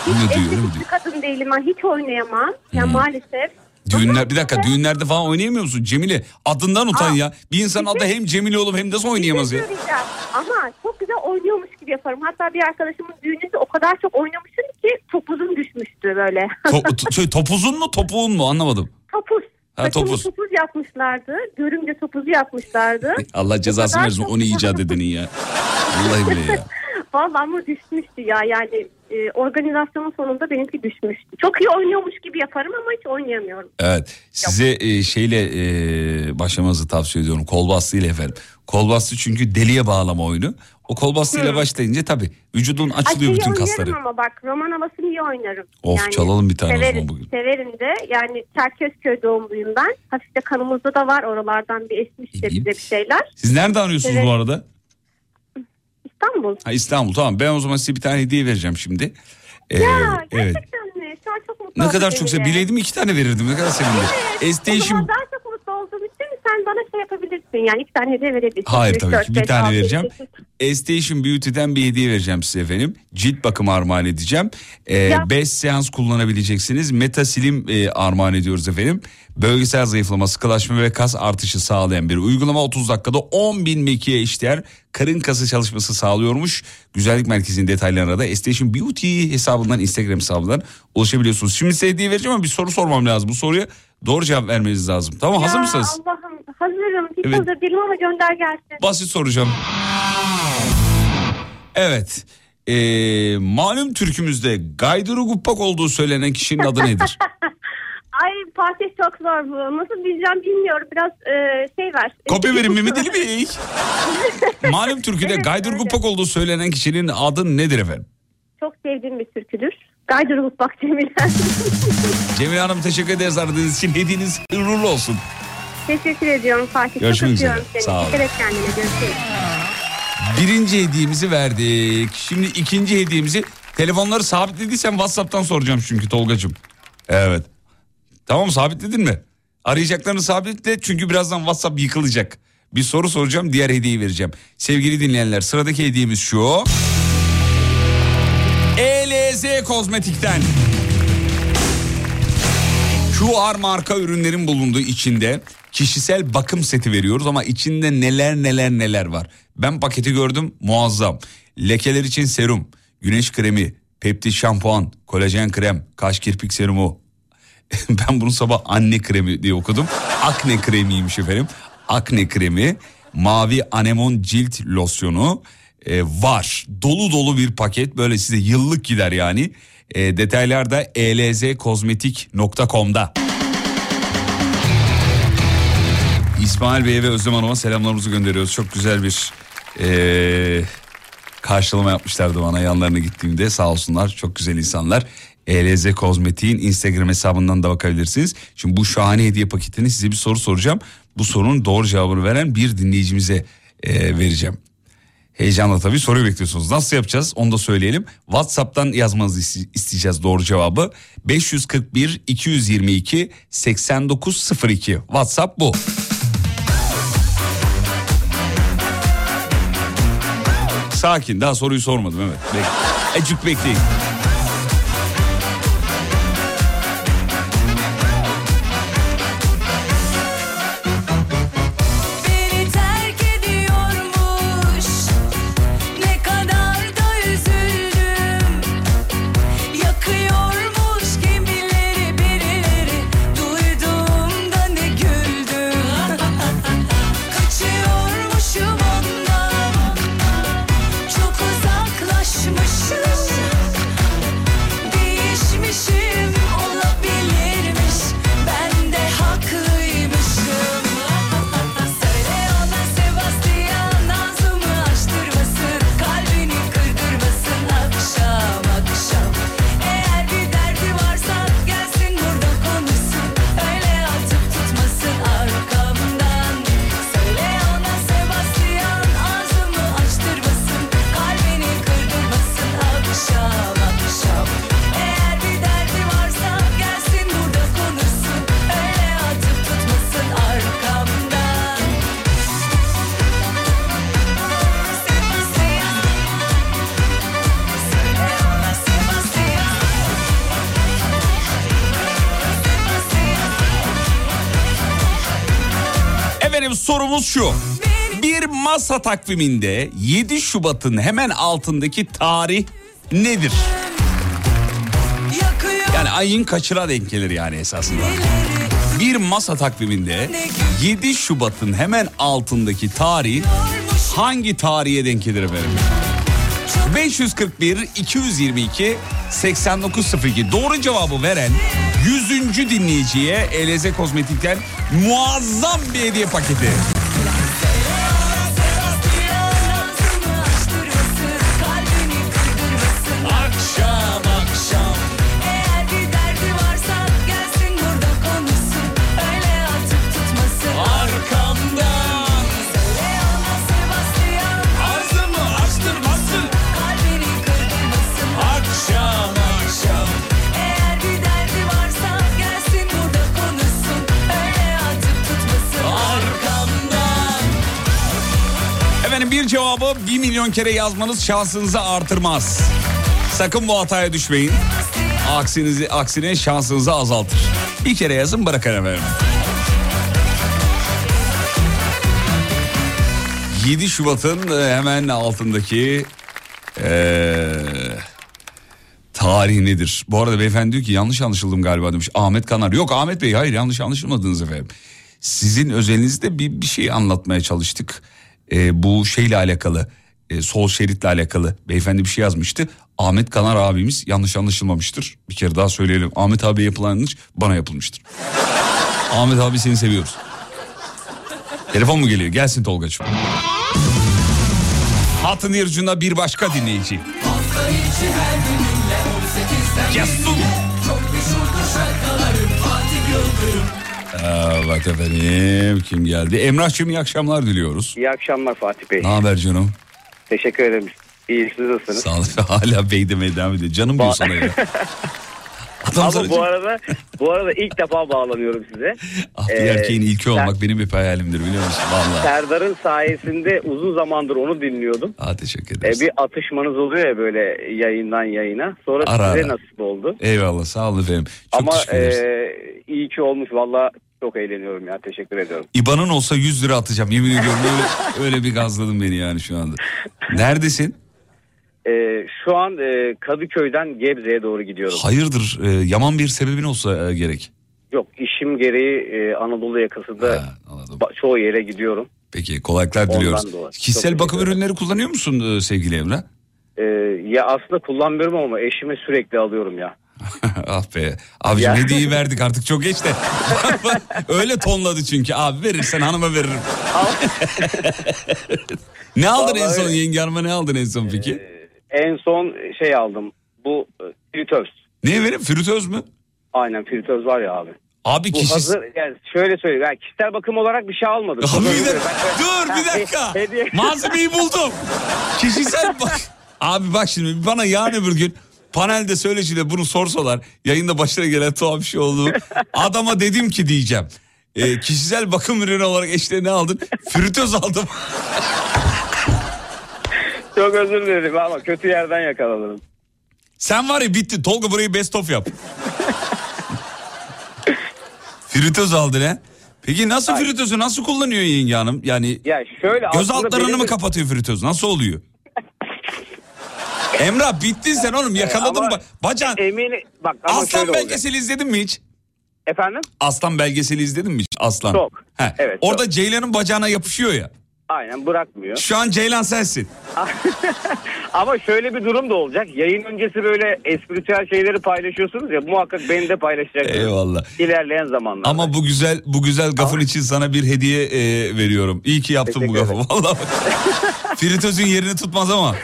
Hiç Öyle diyor öyle mi diyor? kadın değilim ben hiç oynayamam. Ya Hmm. maalesef. Düğünler bir dakika düğünlerde falan oynayamıyor musun Cemile? Adından utan ya. Bir insan adı hem Cemile olup hem de nasıl oynayamaz ya? şey. Ama çok güzel oynuyormuş yaparım. Hatta bir arkadaşımın düğününde o kadar çok oynamışım ki topuzum düşmüştü böyle. To- to- şey, topuzun mu topuğun mu anlamadım. topuz. Ha, Saçımı topuz. topuz yapmışlardı. Görümce topuzu yapmışlardı. Allah cezasını versin çok- onu icat edenin ya. Vallahi bile ya. Vallahi ama düşmüştü ya. Yani e, organizasyonun sonunda benimki düşmüştü. Çok iyi oynuyormuş gibi yaparım ama hiç oynayamıyorum. Evet size e, şeyle e, başlamanızı tavsiye ediyorum. Kol bastığıyla efendim. Kol bastı çünkü deliye bağlama oyunu. O kol bastığıyla Hı. başlayınca tabii vücudun açılıyor şeyi bütün oynarım kasları. ama bak roman havasını iyi oynarım. Of, çalalım bir tane o severim, zaman bugün. Severim de yani Çerkezköy doğumluyum ben. Hafif de kanımızda da var oralardan bir esmiş de bize bir şeyler. Siz nerede arıyorsunuz Evet. bu arada? İstanbul. Ha, İstanbul tamam ben o zaman size bir tane hediye vereceğim şimdi. Ee, ya evet. gerçekten mi? Şu an çok mutlu Ne oldum kadar çok sev. seninle. Bileydim iki tane verirdim. Ne kadar sevindim. O Estation zaman daha çok mutlu olduğum için sen bana şey yapabilirsin. Yani iki tane hediye verebilirsin. Hayır Üç, tabii dört, ki bir beş, tane altı, vereceğim. yedi, sekiz. Station Beauty'den bir hediye vereceğim size efendim. Cilt bakımı armağan edeceğim. 5 Ya. seans kullanabileceksiniz. Metasilim e, armağan ediyoruz efendim. Bölgesel zayıflama, sıkılaşma ve kas artışı sağlayan bir uygulama. 30 dakikada 10 bin mekiğe işleyen karın kası çalışması sağlıyormuş. Güzellik merkezinin detaylarına da Station Beauty hesabından Instagram hesabından ulaşabiliyorsunuz. Şimdi size hediye vereceğim ama bir soru sormam lazım. Bu soruya doğru cevap vermeniz lazım. Tamam hazır Ya mısınız? Allah'ım hazırım. Hiç Evet. hazır değilim ama gönder gelsin. Basit soracağım. Evet. Ee, malum türkümüzde Gayduru Guppak olduğu söylenen kişinin adı nedir? Ay Fatih çok zor bu. Nasıl bileceğim bilmiyorum. Biraz e, şey var. Kopya verin Mehmet Ali Bey. Malum türküde Evet, Gayduru öyle. Guppak olduğu söylenen kişinin adı nedir efendim? Çok sevdiğim bir türküdür. Gaydırılık bak Cemile. Cemile Hanım teşekkür ederiz aradığınız için. Hediyeniz uğurlu olsun. Teşekkür ediyorum Fatih. Görüşmek çok üzere. seni. Sağ olun. Dikkat et kendine. Görüşürüz. Birinci hediyemizi verdik. Şimdi ikinci hediyemizi telefonları sabitlediysen WhatsApp'tan soracağım çünkü Tolgacığım. Evet. Tamam sabitledin mi? Arayacaklarını sabitle çünkü birazdan WhatsApp yıkılacak. Bir soru soracağım diğer hediyeyi vereceğim. Sevgili dinleyenler sıradaki hediyemiz şu. ELZ Kozmetik'ten. QR marka ürünlerin bulunduğu içinde kişisel bakım seti veriyoruz ama içinde neler neler neler var. Ben paketi gördüm muazzam. Lekeler için serum, güneş kremi, peptit şampuan, kolajen krem, kaş kirpik serumu. ben bunu sabah anne kremi diye okudum. Akne kremiymiş efendim. Akne kremi, mavi anemon cilt losyonu e, var. Dolu dolu bir paket böyle size yıllık gider yani. E, detaylar da elzkozmetik.com'da. İsmail Bey'e ve Özlem Hanım'a selamlarımızı gönderiyoruz. Çok güzel bir e, karşılama yapmışlardı bana yanlarına gittiğimde sağ olsunlar. Çok güzel insanlar. ELZ Kozmetik'in Instagram hesabından da bakabilirsiniz. Şimdi bu şahane hediye paketini size bir soru soracağım. Bu sorunun doğru cevabını veren bir dinleyicimize e, vereceğim. Heyecanla tabii soruyu bekliyorsunuz. Nasıl yapacağız onu da söyleyelim. WhatsApp'tan yazmanızı iste- isteyeceğiz doğru cevabı. 541 222 8902 WhatsApp bu. Sakin daha soruyu sormadım evet. Bek Ecik bekleyin. Şu. Bir masa takviminde 7 Şubat'ın hemen altındaki tarih nedir? Yani ayın kaçıra denk gelir yani esasında. Bir masa takviminde 7 Şubat'ın hemen altındaki tarih hangi tarihe denk gelir efendim? 541 222 8902 doğru cevabı veren 100. dinleyiciye Eleze Kozmetik'ten muazzam bir hediye paketi. Milyon kere yazmanız şansınızı artırmaz. Sakın bu hataya düşmeyin. Aksinizi, aksine şansınızı azaltır. Bir kere yazın bırakın efendim. 7 Şubat'ın e, hemen altındaki eee tarih nedir? Bu arada beyefendi diyor ki yanlış anlaşıldım galiba demiş. Ahmet Kanar. Yok Ahmet Bey hayır yanlış anlaşılmadınız efendim. Sizin özelinizde bir, bir şey anlatmaya çalıştık. Ee, bu şeyle alakalı e, sol şeritle alakalı beyefendi bir şey yazmıştı. Ahmet Kanar abimiz yanlış anlaşılmamıştır. Bir kere daha söyleyelim. Ahmet abi yapılan yanlış bana yapılmıştır. Ahmet abi seni seviyoruz. Telefon mu geliyor? Gelsin Tolga'cığım. Hattın diğer ucunda bir başka dinleyici. Hafta içi her gününle 18'den Yasun. 20'ye Çok meşhurdur şarkılarım Fatih Yıldırım Evet efendim kim geldi? Emrah'cığım iyi akşamlar diliyoruz. İyi akşamlar Fatih Bey. Ne haber canım? Teşekkür ederim. İyi siz nasılsınız? Sağ ol. Hala bey demeye devam ediyor. Canım diyor sana ya. Adam Ama bu arada bu arada ilk defa bağlanıyorum size. Ah, bir Ee, erkeğin ilki Ser- olmak benim hep hayalimdir biliyor musun? Vallahi. Serdar'ın sayesinde uzun zamandır onu dinliyordum. Aa, teşekkür Ee, ederiz. bir atışmanız oluyor ya böyle yayından yayına. Sonra Ara size ara. nasip oldu. Eyvallah sağ olun efendim. Çok Ama e, iyi ki olmuş. Valla çok eğleniyorum ya. Teşekkür ediyorum. İban'ın olsa 100 lira atacağım yemin ediyorum. Öyle, öyle bir gazladın beni yani şu anda. Neredesin? Ee, şu an e, Kadıköy'den Gebze'ye doğru gidiyorum. Hayırdır e, yaman bir sebebin olsa e, gerek. Yok işim gereği e, Anadolu yakasında ba- çoğu yere gidiyorum. Peki kolaylıklar Ondan diliyoruz. dolayı. Kişisel Çok bakım ürünleri kullanıyor musun e, sevgili Emre? Ee, ya aslında kullanmıyorum ama eşime sürekli alıyorum ya. ah be. Abicim Ya. hediyeyi verdik artık çok geç de. Öyle tonladı çünkü. Abi verirsen hanıma veririm. ne aldın en Vallahi son öyle. yenge hanıma ne aldın en son peki? En son şey aldım. Bu e, fritöz. ne vereyim fritöz mü? Aynen fritöz var ya abi. Abi Bu kişi... hazır yani şöyle söyleyeyim. Yani kişisel bakım olarak bir şey almadım. Abi bir Ben- dur bir dakika. hediye- Malzemeyi buldum. Kişisel bak. Abi bak şimdi bana yarın öbür gün panelde söyleşiyle bunu sorsalar yayında başına gelen tuhaf bir şey oldu. Adama dedim ki diyeceğim. E, kişisel bakım ürünü olarak eşle ne aldın? Fritöz aldım. Çok özür dilerim ama kötü yerden yakaladım. Sen var ya bitti. Tolga burayı best of yap. fritöz aldın he. Peki nasıl fritözü nasıl kullanıyor yenge hanım? Yani Ya şöyle göz altlarını benim- mı kapatıyor fritöz? Nasıl oluyor? Emrah bittin sen oğlum yakaladın Ama mı? Bacağın Emini bak ama Aslan şöyle olacak. belgeseli izledin mi hiç? Efendim? Aslan belgeseli izledin mi hiç? Aslan. Çok. He. Evet, Orada Ceylan'ın bacağına yapışıyor ya. Aynen bırakmıyor. Şu an Ceylan sensin. Ama şöyle bir durum da olacak. Yayın öncesi böyle espritüel şeyleri paylaşıyorsunuz ya muhakkak beni de paylaşacaksınız. Eyvallah. İlerleyen zamanlarda. Ama bu güzel bu güzel gafın için sana bir hediye e, veriyorum. İyi ki yaptın bu Teşekkür gafı. Vallahi. Fritözün yerini tutmaz ama.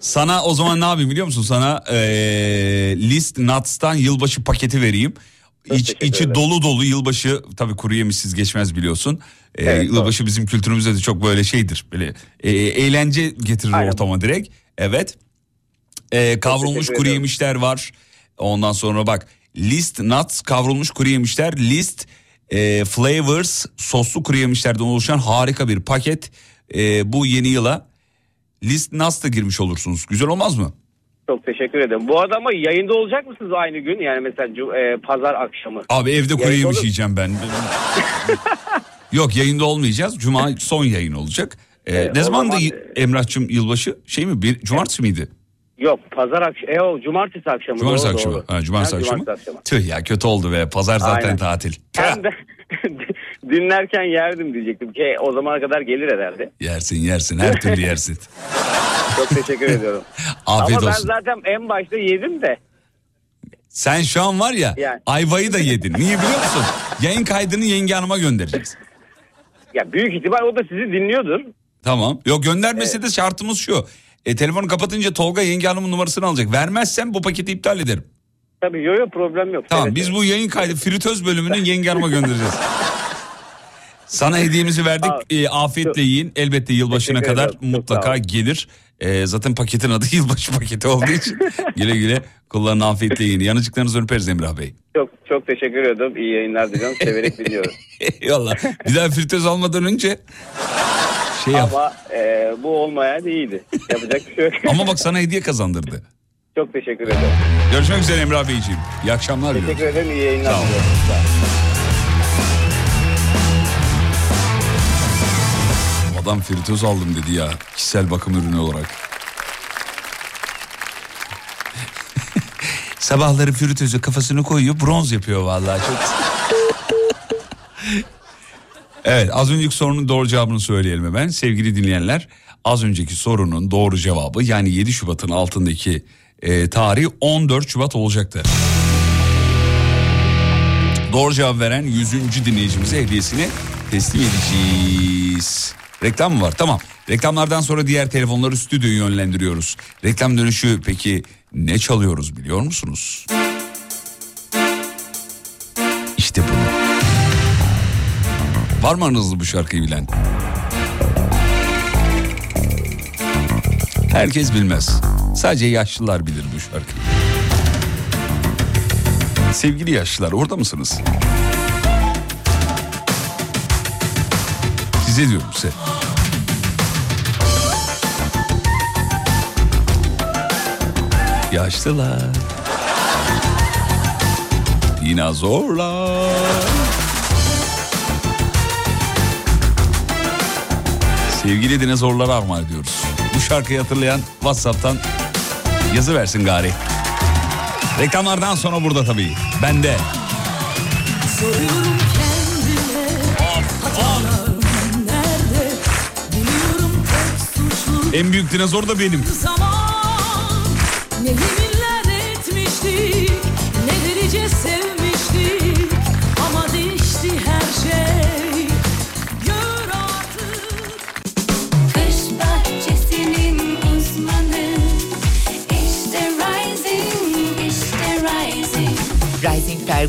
Sana o zaman ne yapayım biliyor musun? Sana e, List Nuts'tan yılbaşı paketi vereyim. İç, içi dolu dolu yılbaşı tabii kuru yemişsiz geçmez biliyorsun. E, Evet, yılbaşı bizim kültürümüzde de çok böyle şeydir. Böyle e, eğlence getirir ortama direkt. Evet. E, kavrulmuş kuru ederim. yemişler var. Ondan sonra bak List Nuts kavrulmuş kuru yemişler. List e, Flavors soslu kuru yemişlerden oluşan harika bir paket. E, bu yeni yıla List Nuts da girmiş olursunuz. Güzel olmaz mı? Çok teşekkür ederim. Bu arada ama yayında olacak mısınız aynı gün? Yani mesela e, pazar akşamı. Abi evde kuru yemiş olur- yiyeceğim ben. Yok yayında olmayacağız. Cuma son yayın olacak. Ee, Ee, ne zaman da y- Emrah'cığım yılbaşı şey mi? Bir cumartesi miydi? Yok pazar akşamı. E o cumartesi akşamı. Cumartesi doğru, akşamı. doğru. Ha, cumartesi Ha, akşamı. cumartesi akşamı. Tüh ya kötü oldu be. Pazar zaten Aynen. tatil. Ben de dinlerken yerdim diyecektim ki o zamana kadar gelir herhalde. Yersin yersin her türlü yersin. Çok teşekkür ediyorum. Afiyet Ama olsun. ben zaten en başta yedim de. Sen şu an var ya Yani. ayvayı da yedin. Niye biliyor musun? Yayın kaydını yenge hanıma göndereceğiz. Ya büyük ihtimal o da sizi dinliyordur. Tamam. Yok göndermese de şartımız şu. E, telefonu kapatınca Tolga yenge hanımın numarasını alacak. Vermezsem bu paketi iptal ederim. Tabii yo yo problem yok. Tamam Evet, biz bu yayın kaydı fritöz bölümünü yenge hanıma göndereceğiz. Sana hediyemizi verdik. Abi, E, afiyetle yiyin. Elbette yılbaşına kadar ederim. Mutlaka gelir. E, zaten paketin adı yılbaşı paketi olduğu için güle güle kullanın afiyetle yiyin. Yanıcıklarınızı öperiz Emrah Bey. Çok çok teşekkür ediyorum. İyi yayınlar diliyorum. Severek dinliyorum. Eyvallah. Bir daha fritöz almadan önce şey yap. Ama e, bu olmaya iyiydi. Yapacak bir şey yok. Ama bak sana hediye kazandırdı. Çok teşekkür ederim. Görüşmek üzere Emrah Beyciğim. İyi akşamlar. Teşekkür ederim. İyi yayınlar Sağ olun. Adam fritöz aldım dedi ya. Kişisel bakım ürünü olarak. Sabahları fritözü kafasını koyuyor bronz yapıyor vallahi çok. evet az önceki sorunun doğru cevabını söyleyelim hemen. Sevgili dinleyenler az önceki sorunun doğru cevabı yani 7 Şubat'ın altındaki e, tarih 14 Şubat olacaktı. Doğru cevap veren 100. dinleyicimize hediyesini teslim edeceğiz. Reklam mı var? Tamam. Reklamlardan sonra diğer telefonları stüdyoya yönlendiriyoruz. Reklam dönüşü peki ne çalıyoruz biliyor musunuz? İşte bunu. Var mı aranızda bu şarkıyı bilen? Herkes bilmez. Sadece yaşlılar bilir bu şarkıyı. Sevgili yaşlılar orada mısınız? Size diyorum size. Yaşlılar. Dinozorlar. Sevgili dinozorlara armağan ediyoruz. Bu şarkıyı hatırlayan WhatsApp'tan yazı versin gari. Reklamlardan sonra burada tabii. Ben de. Soruyorum En büyük dinozor da benim. zaman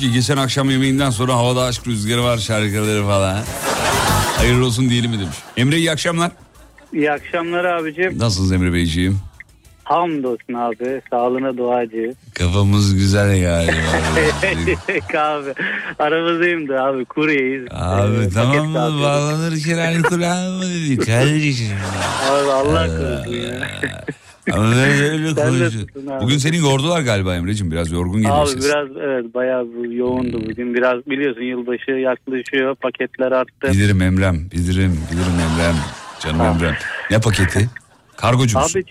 Ki geçen akşam yemeğinden sonra havada aşk rüzgarı var şarkıları falan. Hayırlı olsun diyelim mi demiş. Emre iyi akşamlar. İyi akşamlar abicim. Nasılsınız Emre Beyciğim? Hamdolsun abi. Sağlığına duacı. Kafamız güzel galiba. abi aramızdayım da abi kuryeyiz. Abi Ee, tamam mı bağlanırken alkol alma dedik kardeşim. Abi Allah korusun ya. Öyle abi. Bugün seni yordular galiba Emre'cim biraz yorgun Abi geliyorsun. biraz evet bayağı yoğundu bugün. Biraz biliyorsun yılbaşı yaklaşıyor. Paketler arttı. Bilirim Emrem, bilirim, bilirim Emrem. Canım Emrem. Ne paketi? Kargocu musun? Abi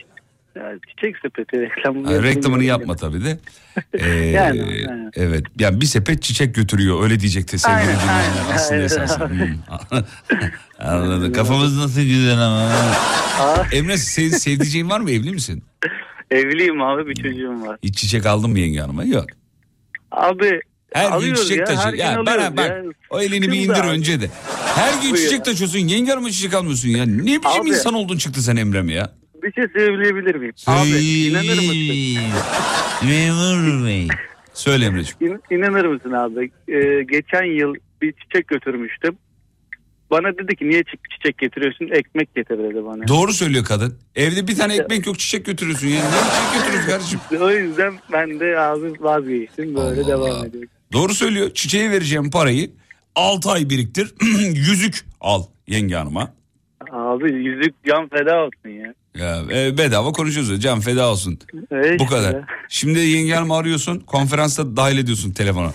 ya, çiçek sepeti reklamı. Ha, reklamını yapma tabii de. Ee, Yani, aynen. evet. Yani bir sepet çiçek götürüyor. Öyle diyecekti sevgili Aynen, dinleyenler aslında esasen. Hmm. Anladım. Kafamız nasıl güzel ama. Emre senin sevdiceğin var mı? Evli misin? Evliyim abi bir çocuğum var. Hiç çiçek aldın mı yenge hanıma? Yok. Abi Her gün çiçek ya, taşı. Ya, bana bak ya. o elini bir indir abi. önce de. Her gün Buyur. çiçek taşıyorsun. Yenge hanıma çiçek almıyorsun ya. Ne biçim Abi. insan oldun çıktı sen Emre'm ya? Bir şey söyleyebilir miyim? Abi inanır mısın? Memur Bey. Söyle Emre'ciğim. İn- İnanır mısın abi? Ee, geçen yıl bir çiçek götürmüştüm. Bana dedi ki niye çi- çiçek getiriyorsun? Ekmek getir dedi bana. Doğru söylüyor kadın. Evde bir tane ekmek yok çiçek götürüyorsun ya. Ne çiçek götürüyorsun kardeşim? O yüzden ben de abi vazgeçtim. Böyle devam ediyorum. Doğru söylüyor. Çiçeğe vereceğim parayı 6 ay biriktir. Yüzük al yenge hanıma. Abi yüzük can feda olsun ya. Ya, e, bedava konuşuyoruz. Can feda olsun. Evet Bu kadar. ya. Şimdi yenge hanımı arıyorsun. Konferansta dahil ediyorsun telefona.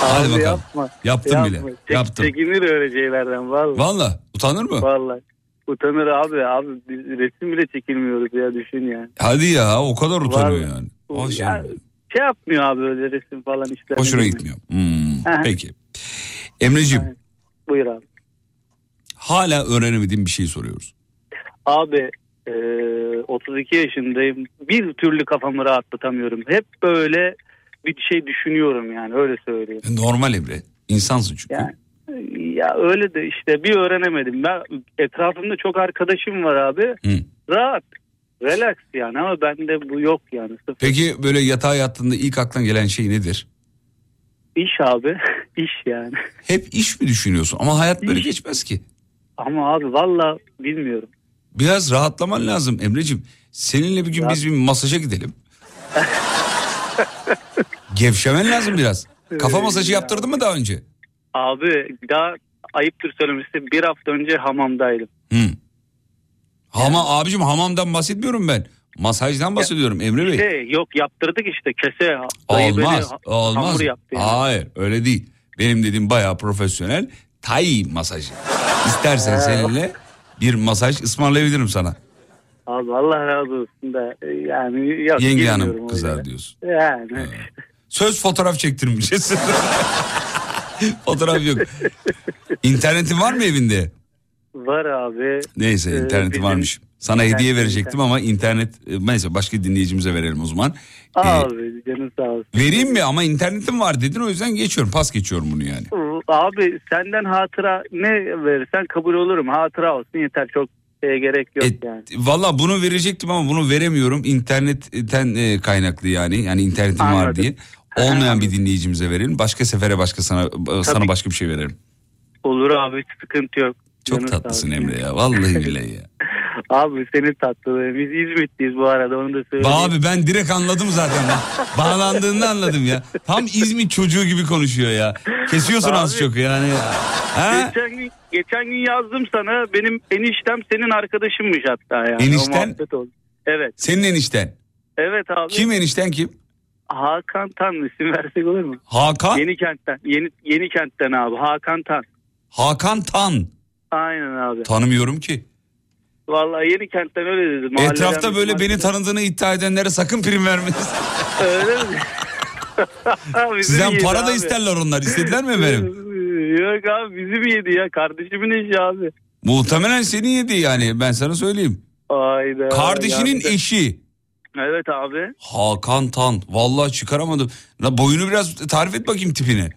Hadi Abi bakalım. yapma. Yaptım Yapma. bile. Çek- Yaptım. Çekinir öyle şeylerden vallahi. Valla utanır mı? Vallahi. Utanır abi. Abi biz resim bile çekilmiyoruz ya düşün ya. Hadi ya o kadar utanıyor Vallahi. yani. O şey. Ya, şey yapmıyor abi öyle resim falan işler. Hoşuna gitmiyor. Hmm. Peki. Emre'ciğim Buyur abi. hala öğrenemediğim bir şey soruyoruz. Abi e, 32 yaşındayım. Bir türlü kafamı rahatlatamıyorum. Hep böyle bir şey düşünüyorum yani öyle söyleyeyim. Normal Emre. İnsansın çünkü. Yani ya öyle de işte bir öğrenemedim. Ben etrafımda çok arkadaşım var abi. Hı. Rahat. Relax yani ama bende bu yok yani. Sıfır. Peki böyle yatağa yattığında ilk aklına gelen şey nedir? İş abi. iş yani. Hep iş mi düşünüyorsun? Ama hayat böyle geçmez ki. Ama abi valla bilmiyorum. Biraz rahatlaman lazım Emre'ciğim. Seninle bir gün biz bir masaja gidelim. Gevşemen lazım biraz. Kafa masajı yaptırdın mı daha önce? Abi daha ayıptır söylemesi bir hafta önce hamamdaydım. Hı. Hama abicim hamamdan bahsetmiyorum ben. Masajdan bahsediyorum Emre Bey. Şey, yok yaptırdık işte kese. Dayı beni Olmaz, olmaz. Yaptı yani. Hayır, öyle değil. Benim dediğim bayağı profesyonel tay masajı. İstersen seninle bir masaj ısmarlayabilirim sana. Abi Allah razı olsun da e, yani yok, Yenge hanım kızar diyorsun. Yani Söz fotoğraf çektirmişiz. fotoğraf yok. İnternetin var mı evinde? var abi. Neyse Ee, internetin bizim- varmış. Sana hediye internet- verecektim ama internet e, neyse başka dinleyicimize verelim o zaman. Ee, Abi canın sağ olsun. vereyim mi ama internetim var dedin o yüzden geçiyorum pas geçiyorum bunu yani. Abi senden hatıra ne verirsen kabul olurum. Hatıra olsun yeter çok şeye gerek yok yani. Valla bunu verecektim ama bunu veremiyorum. İnternetten e, kaynaklı yani. Yani internetim var Anladım. diye. Olmayan bir dinleyicimize verelim. Başka sefere başka sana sana Tabii. başka bir şey verelim. Olur abi hiç sıkıntı yok. Çok Canın sağ tatlısın. Emre ya. Vallahi billahi ya. Abi senin tatlılığı. Biz İzmit'teyiz bu arada onu da söyleyeyim. Abi ben direkt anladım zaten. Bağlandığını anladım ya. Tam İzmit çocuğu gibi konuşuyor ya. Kesiyorsun az Abi. çok yani. Ha? Geçen gün, geçen gün yazdım sana benim eniştem senin arkadaşımmış hatta yani. Enişten? Evet. Senin enişten. Evet abi. Kim enişten kim? Hakan Tan isim versek olur mu? Hakan? Yeni kentten. Yeni, yeni kentten abi. Hakan Tan. Hakan Tan. Aynen abi. Tanımıyorum ki. Vallahi yeni kentten öyle dedi. Mahalleden Etrafta böyle bizim beni tanıdığını iddia edenlere sakın prim vermeniz. Öyle mi? Sizden para da abi. isterler onlar. İstediler mi efendim? Yok abi bizim yedi ya. Kardeşimin eşi abi. Muhtemelen seni yedi yani ben sana söyleyeyim. Ayda. Kardeşinin yandı. eşi. Evet abi. Hakan Tan. Vallahi çıkaramadım. La boyunu biraz tarif et bakayım tipini.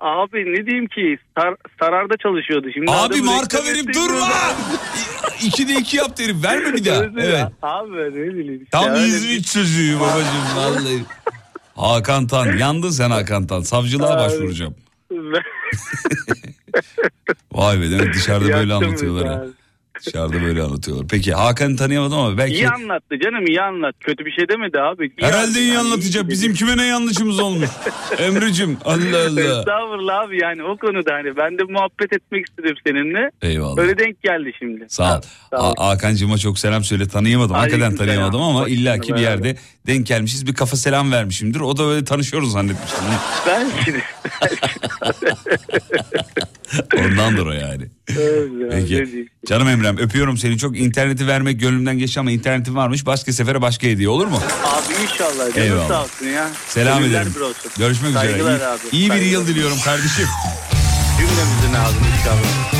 Abi ne diyeyim ki sar, sararda çalışıyordu. Şimdi Abi marka verip durma. İkide iki yap derim. Verme bir daha. Evet. ya. Abi ne bileyim. Tam İzmit çocuğu babacığım vallahi. Hakan Tan. Yandın sen Hakan Tan. Savcılığa başvuracağım. Vay be demek dışarıda böyle anlatıyorlar. bizi abi. Dışarıda böyle anlatıyorlar. Peki Hakan'ı tanıyamadım ama belki... İyi anlattı canım iyi anlat. Kötü bir şey demedi abi. İyi Herhalde iyi anlatacak. Bizim kime ne yanlışımız olmuş? Emre'cim Allah Allah. Estağfurullah abi yani o konuda hani ben de muhabbet etmek istedim seninle. Eyvallah. Öyle denk geldi şimdi. Sağ ol. Sağ. Ha- Hakan'cığıma çok selam söyle. Tanıyamadım. Hakikaten Aleyküm selam. tanıyamadım ama Hoş illaki bir yerde denk gelmişiz. Bir kafa selam vermişimdir. O da böyle tanışıyoruz zannetmiştim. Belki de. Ondandır o yani. Evet ya, Peki. Canım Emrem öpüyorum seni çok. interneti vermek gönlümden geçti ama internetin varmış. Başka sefere başka hediye olur mu? Abi inşallah canım Eyvallah. sağ olsun ya. Selam Gönüller ederim. bir. Görüşmek üzere. Saygılar İyi, abi. iyi bir Saygılar. yıl diliyorum kardeşim. Cümlemizin ağzını inşallah.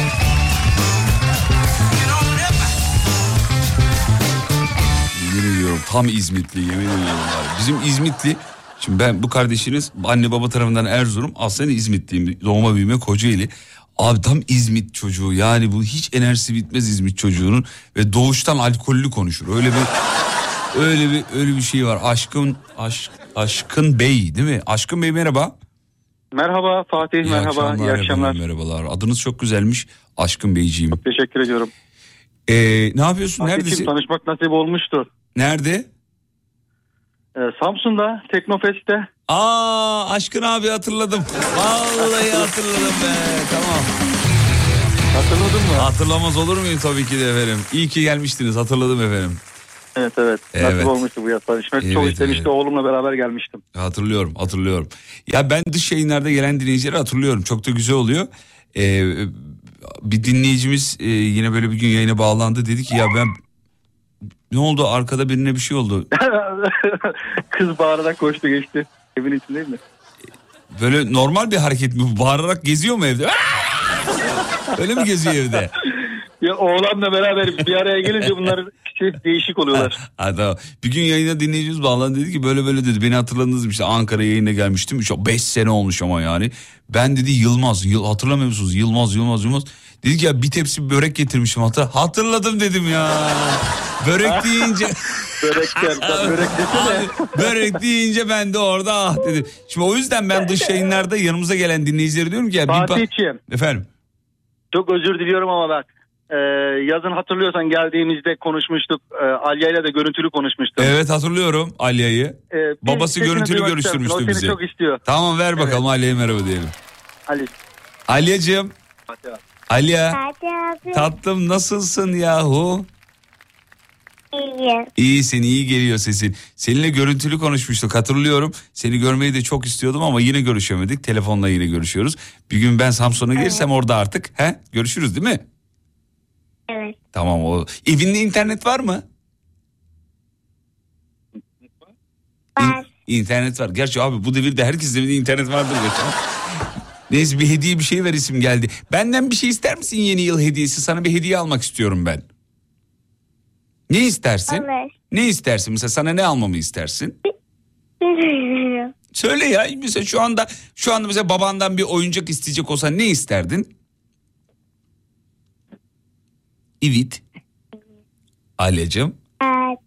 Yemin ediyorum tam İzmitli yemin ediyorum. Var. Bizim İzmitli şimdi ben bu kardeşiniz anne baba tarafından Erzurum aslında İzmitliyim. Doğma büyüme Kocaeli. Abi tam İzmit çocuğu yani bu hiç enerjisi bitmez İzmit çocuğunun ve doğuştan alkollü konuşur. Öyle bir öyle bir öyle bir şey var. Aşkın aşk Aşkın Bey değil mi? Aşkın Bey merhaba. Merhaba Fatih, İyi merhaba, akşamlar, iyi akşamlar. efendim, merhabalar. Adınız çok güzelmiş. Aşkın Beyciğim. Teşekkür ediyorum. Ee, ne yapıyorsun? Fatih'im, Neredesin? tanışmak nasip olmuştu. Nerede? Ee, Samsun'da, Teknofest'te. Aa aşkın abi hatırladım. Vallahi hatırladım be. Tamam. Hatırladın mı? Hatırlamaz olur muyum tabii ki de efendim. İyi ki gelmiştiniz hatırladım efendim. Evet evet. Evet. Nasip olmuştu bu yaz tanışmak. Evet, Çok istemişti evet. oğlumla beraber gelmiştim. Hatırlıyorum hatırlıyorum. Ya ben dış yayınlarda gelen dinleyicileri hatırlıyorum. Çok da güzel oluyor. Ee, bir dinleyicimiz e, yine böyle bir gün yayına bağlandı. Dedi ki ya ben ne oldu arkada birine bir şey oldu. Kız bağırarak koştu geçti. Evin içindeyim mi? Böyle normal bir hareket mi? Bağırarak geziyor mu evde? Öyle mi geziyor evde? Ya oğlanla beraber bir araya gelince bunlar şey, değişik oluyorlar. Ha, tamam. Bir gün yayına dinleyicimiz bağlandı dedi ki böyle böyle dedi. Beni hatırladınız mı? İşte Ankara yayına gelmiştim. 5 sene olmuş ama yani. Ben dedi Yılmaz Yıl, hatırlamıyor musunuz? Yılmaz Yılmaz Yılmaz. Dedi ki ya bir tepsi börek getirmişim hatır, hatırladım dedim ya. Börek deyince börek derken börek. Abi, börek deyince ben de orada ah dedim. Şimdi o yüzden ben dış yayınlarda yanımıza gelen dinleyicilere diyorum ki ya bir bak efendim? Çok özür diliyorum ama bak. E, yazın hatırlıyorsan geldiğimizde konuşmuştuk. E, Alya'yla da görüntülü konuşmuştuk. evet hatırlıyorum Alya'yı E, babası görüntülü görüştürmüştü bizi çok istiyor. tamam ver bakalım Alya'ya merhaba diyelim Ali. Alya'cığım Alya tatlım nasılsın yahu? iyiyim. İyisin iyi geliyor sesin. Seninle görüntülü konuşmuştuk hatırlıyorum. Seni görmeyi de çok istiyordum ama yine görüşemedik. Telefonla yine görüşüyoruz. Bir gün ben Samsun'a gelirsem orada artık he görüşürüz değil mi? Evet. Tamam o. Evinde internet var mı? Var. İnternet var. Gerçi abi bu devirde herkesin evinde internet vardır. Neyse bir hediye bir şey ver isim geldi. Benden bir şey ister misin yeni yıl hediyesi? Sana bir hediye almak istiyorum ben. Ne istersin? Olur. Ne istersin? Mesela sana ne almamı istersin? Söyle ya. Mesela şu anda şu anda mesela babandan bir oyuncak isteyecek olsan ne isterdin? Evet. Alyacığım. Saat.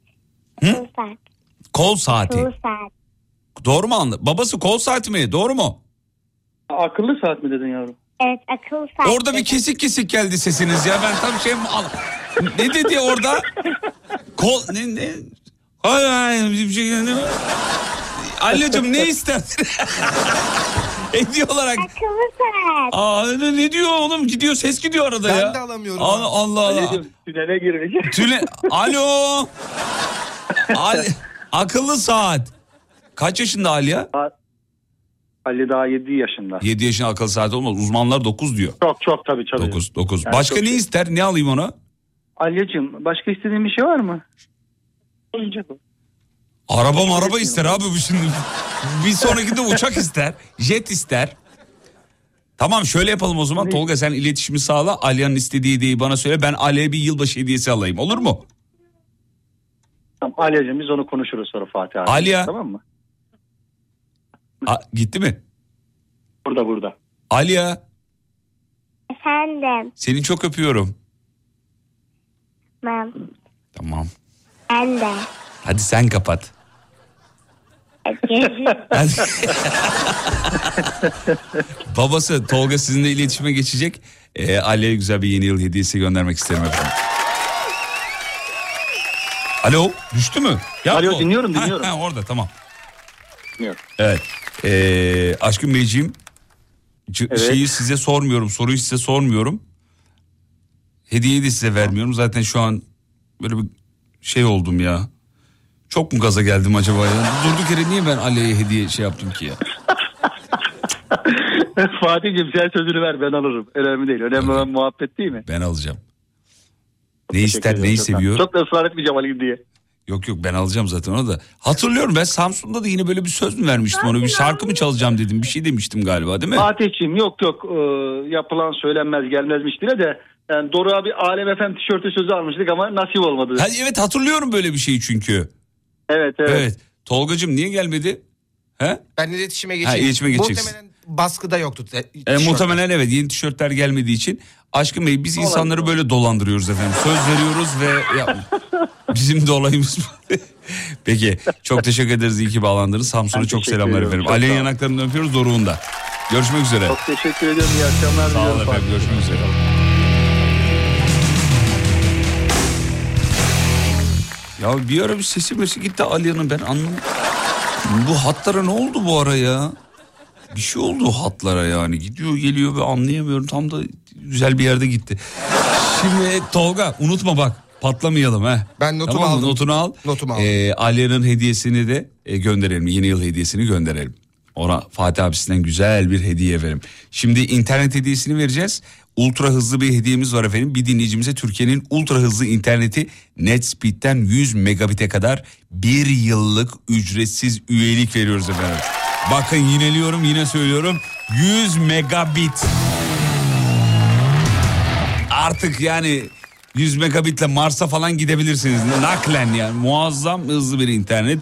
Hı? Saat. Kol saati. saat. Doğru mu anladın? Babası kol saati mi? Doğru mu? Akıllı saat mi dedin yavrum? Evet akıl saat. Orada bir kesik kesik geldi sesiniz ya. Ben tam şey mi al- Ne dedi orada? Kol ne ne? Hayır hayır bir şey ne? Alyacığım ne isterdin? Hediye olarak. Akıllı saat. Aa ne, ne diyor oğlum? Gidiyor ses gidiyor arada Ben ya. de alamıyorum. Allah Allah. Allah. Ali'cim tünele girmiş. Tüle... Alo. Al... Akıllı saat. Kaç yaşında Alya? Ali daha 7 yaşında. 7 yaşında akıllı saat olmaz. Uzmanlar 9 diyor. Çok çok tabii çalıyor. 9 9. Yani Başka ne şey. ister? Ne alayım ona? Alya'cığım başka istediğin bir şey var mı? Oyuncak. Araba araba ister abi bu şimdi. Bir sonraki de uçak ister. Jet ister. Tamam şöyle yapalım o zaman. Tolga sen iletişimi sağla. Alya'nın istediği hediyeyi bana söyle. Ben Alya'ya bir yılbaşı hediyesi alayım. Olur mu? Tamam Alya'cığım biz onu konuşuruz sonra Fatih abi. Alya. Tamam mı? A- gitti mi? Burada burada. Alya Efendim. seni çok öpüyorum. Tamam. Tamam. Ben de. Hadi sen kapat. Babası Tolga sizinle iletişime geçecek. Ee, Ali'ye güzel bir yeni yıl hediyesi göndermek isterim efendim. Alo düştü mü? Alo, o. dinliyorum, Ha, dinliyorum. Ha, orada tamam. Dinliyorum. Evet. Ee, Aşkın Beyciğim Evet. şeyi size sormuyorum soruyu size sormuyorum. Hediyeyi de size vermiyorum. Zaten şu an böyle bir şey oldum ya. Çok mu gaza geldim acaba ya? Durduk yere niye ben Ali'ye hediye şey yaptım ki ya? Fatih'cim sen sözünü ver ben alırım. Önemli değil. Önemli olan muhabbet değil mi? Ben alacağım. Ne ister neyi seviyor? Çok da ısrar etmeyeceğim alayım diye. Yok yok ben alacağım zaten onu da. Hatırlıyorum ben Samsun'da da yine böyle bir söz mü vermiştim ona? Bir şarkı mı çalacağım dedim. Bir şey demiştim galiba değil mi? Fatih'cim yok yok e, yapılan söylenmez gelmezmiş dile de yani Doru abi Alem Efem tişörtü sözü almıştık ama nasip olmadı. Ha, evet hatırlıyorum böyle bir şeyi çünkü. Evet evet. Evet. Tolgacığım niye gelmedi? He? Ben iletişime Ha, geçeyim. iletişime geçeceksin. Muhtemelen baskıda yoktu. te- E, tişörtler. muhtemelen evet yeni tişörtler gelmediği için. Aşkım Bey biz Olabilir. insanları böyle dolandırıyoruz efendim. Söz veriyoruz ve ya, bizim de olayımız bu. Peki çok teşekkür ederiz iyi ki bağlandınız. Samsun'a çok selamlar ediyorum, efendim. Ali'nin yanaklarından öpüyoruz Doruk'un da. Görüşmek üzere. Çok teşekkür ediyorum. İyi akşamlar Sağ olun efendim görüşmek üzere. Ya bir ara bir sesi mesi gitti Aliye'nin ben anlamadım. Bu hatlara ne oldu bu ara ya? Bir şey oldu hatlara yani. Gidiyor geliyor ve anlayamıyorum. Tam da güzel bir yerde gitti. Şimdi Tolga unutma bak patlamayalım ha. Ben notumu Tamam mı? aldım. Notunu al. Notumu aldım. Ee, Aliye'nin hediyesini de e, gönderelim. Yeni yıl hediyesini gönderelim. Ona Fatih abisinden güzel bir hediye verelim. Şimdi internet hediyesini vereceğiz. Ultra hızlı bir hediyemiz var efendim. Bir dinleyicimize Türkiye'nin ultra hızlı interneti NetSpeed'den 100 megabit'e kadar bir yıllık ücretsiz üyelik veriyoruz efendim. Bakın yineliyorum yine söylüyorum 100 megabit. Artık yani 100 megabitle Mars'a falan gidebilirsiniz. Naklen yani muazzam hızlı bir internet.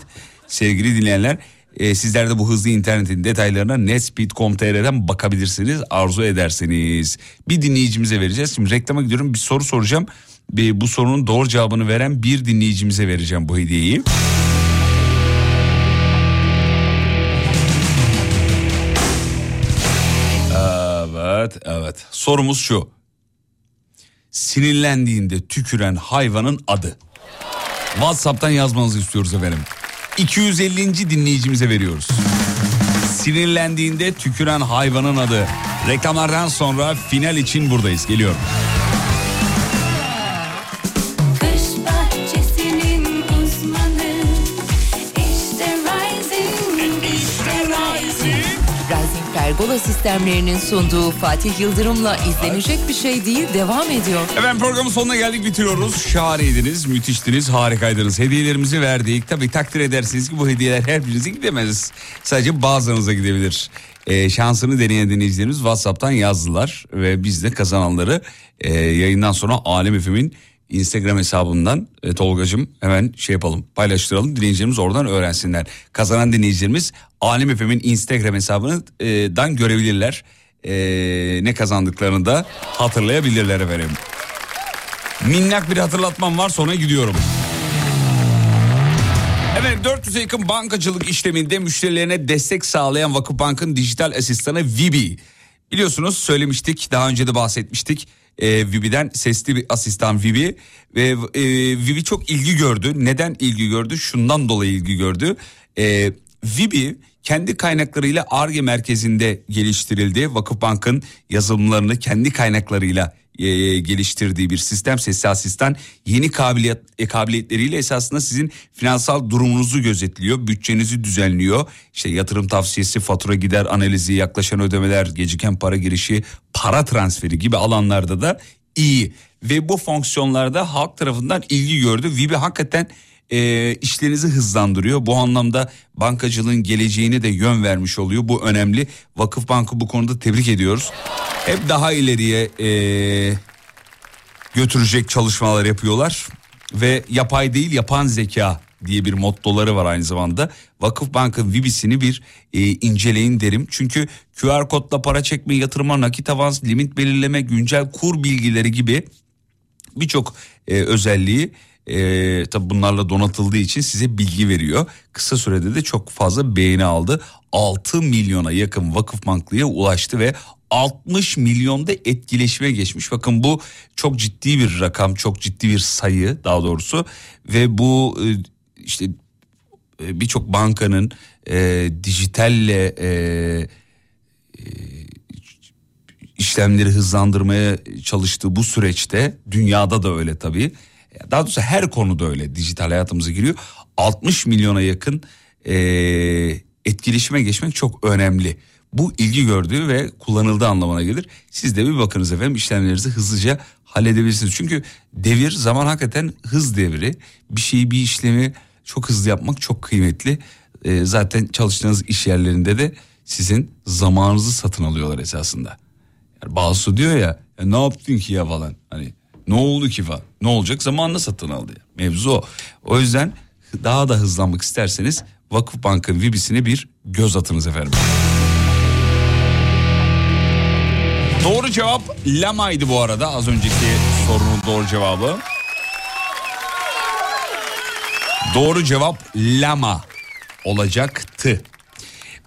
Sevgili dinleyenler e, sizler de bu hızlı internetin detaylarına netspeed.com.tr'den bakabilirsiniz arzu ederseniz. Bir dinleyicimize vereceğiz. Şimdi reklama gidiyorum bir soru soracağım. Bir, bu sorunun doğru cevabını veren bir dinleyicimize vereceğim bu hediyeyi. Evet, evet. Sorumuz şu. Sinirlendiğinde tüküren hayvanın adı. WhatsApp'tan yazmanızı istiyoruz efendim. 250. dinleyicimize veriyoruz. Sinirlendiğinde tüküren hayvanın adı. Reklamlardan sonra final için buradayız. Geliyorum. Pergola sistemlerinin sunduğu Fatih Yıldırım'la izlenecek bir şey değil devam ediyor. Efendim programın sonuna geldik bitiriyoruz. Şahaneydiniz, müthiştiniz, harikaydınız. Hediyelerimizi verdik. Tabii takdir edersiniz ki bu hediyeler her birinize gidemez. Sadece bazılarınıza gidebilir. Ee, şansını deneyen dinleyicilerimiz WhatsApp'tan yazdılar. Ve biz de kazananları e, yayından sonra Alem Efem'in Instagram hesabından e, Tolgacığım hemen şey yapalım paylaştıralım dinleyicilerimiz oradan öğrensinler. Kazanan dinleyicilerimiz Alem Efem'in Instagram hesabından görebilirler. E, ne kazandıklarını da hatırlayabilirler efendim. Minnak bir hatırlatmam var sonra gidiyorum. Evet 400'e yakın bankacılık işleminde müşterilerine destek sağlayan Vakıfbank'ın dijital asistanı Vibi. Biliyorsunuz söylemiştik daha önce de bahsetmiştik. Ee, Vibi'den sesli bir asistan Vibi ve e, Vibi çok ilgi gördü. Neden ilgi gördü? Şundan dolayı ilgi gördü. Ee, Vibi kendi kaynaklarıyla ARGE merkezinde geliştirildi. Vakıfbank'ın yazılımlarını kendi kaynaklarıyla e, geliştirdiği bir sistem sesli asistan yeni kabiliyet e, kabiliyetleriyle esasında sizin finansal durumunuzu gözetliyor, bütçenizi düzenliyor. İşte yatırım tavsiyesi, fatura gider analizi, yaklaşan ödemeler, geciken para girişi, para transferi gibi alanlarda da iyi ve bu fonksiyonlarda halk tarafından ilgi gördü. Vibi hakikaten e, işlerinizi hızlandırıyor. Bu anlamda bankacılığın geleceğine de yön vermiş oluyor. Bu önemli. Vakıf Bank'ı bu konuda tebrik ediyoruz. Hep daha ileriye e, götürecek çalışmalar yapıyorlar. Ve yapay değil yapan zeka diye bir mottoları var aynı zamanda. Vakıf Bank'ın Vibis'ini bir e, inceleyin derim. Çünkü QR kodla para çekme, yatırma, nakit avans, limit belirleme, güncel kur bilgileri gibi birçok e, özelliği e, tabi bunlarla donatıldığı için size bilgi veriyor. Kısa sürede de çok fazla beğeni aldı. 6 milyona yakın vakıfbanklıya ulaştı ve 60 milyonda etkileşime geçmiş. Bakın bu çok ciddi bir rakam, çok ciddi bir sayı daha doğrusu. Ve bu e, işte e, birçok bankanın e, dijitalle e, e, işlemleri hızlandırmaya çalıştığı bu süreçte dünyada da öyle tabii. Daha doğrusu her konuda öyle dijital hayatımıza giriyor. 60 milyona yakın e, etkileşime geçmek çok önemli. Bu ilgi gördüğü ve kullanıldığı anlamına gelir. Siz de bir bakınız efendim işlemlerinizi hızlıca halledebilirsiniz. Çünkü devir zaman hakikaten hız devri. Bir şeyi bir işlemi çok hızlı yapmak çok kıymetli. E, zaten çalıştığınız iş yerlerinde de sizin zamanınızı satın alıyorlar esasında. Yani bazısı diyor ya, ya ne yaptın ki ya falan. Hani ne oldu ki falan. Ne olacak zamanla satın aldı. Mevzu o. O yüzden daha da hızlanmak isterseniz Vakıfbank'ın Vibis'ine bir göz atınız efendim. Doğru cevap Lama'ydı bu arada az önceki sorunun doğru cevabı. Doğru cevap Lama olacaktı.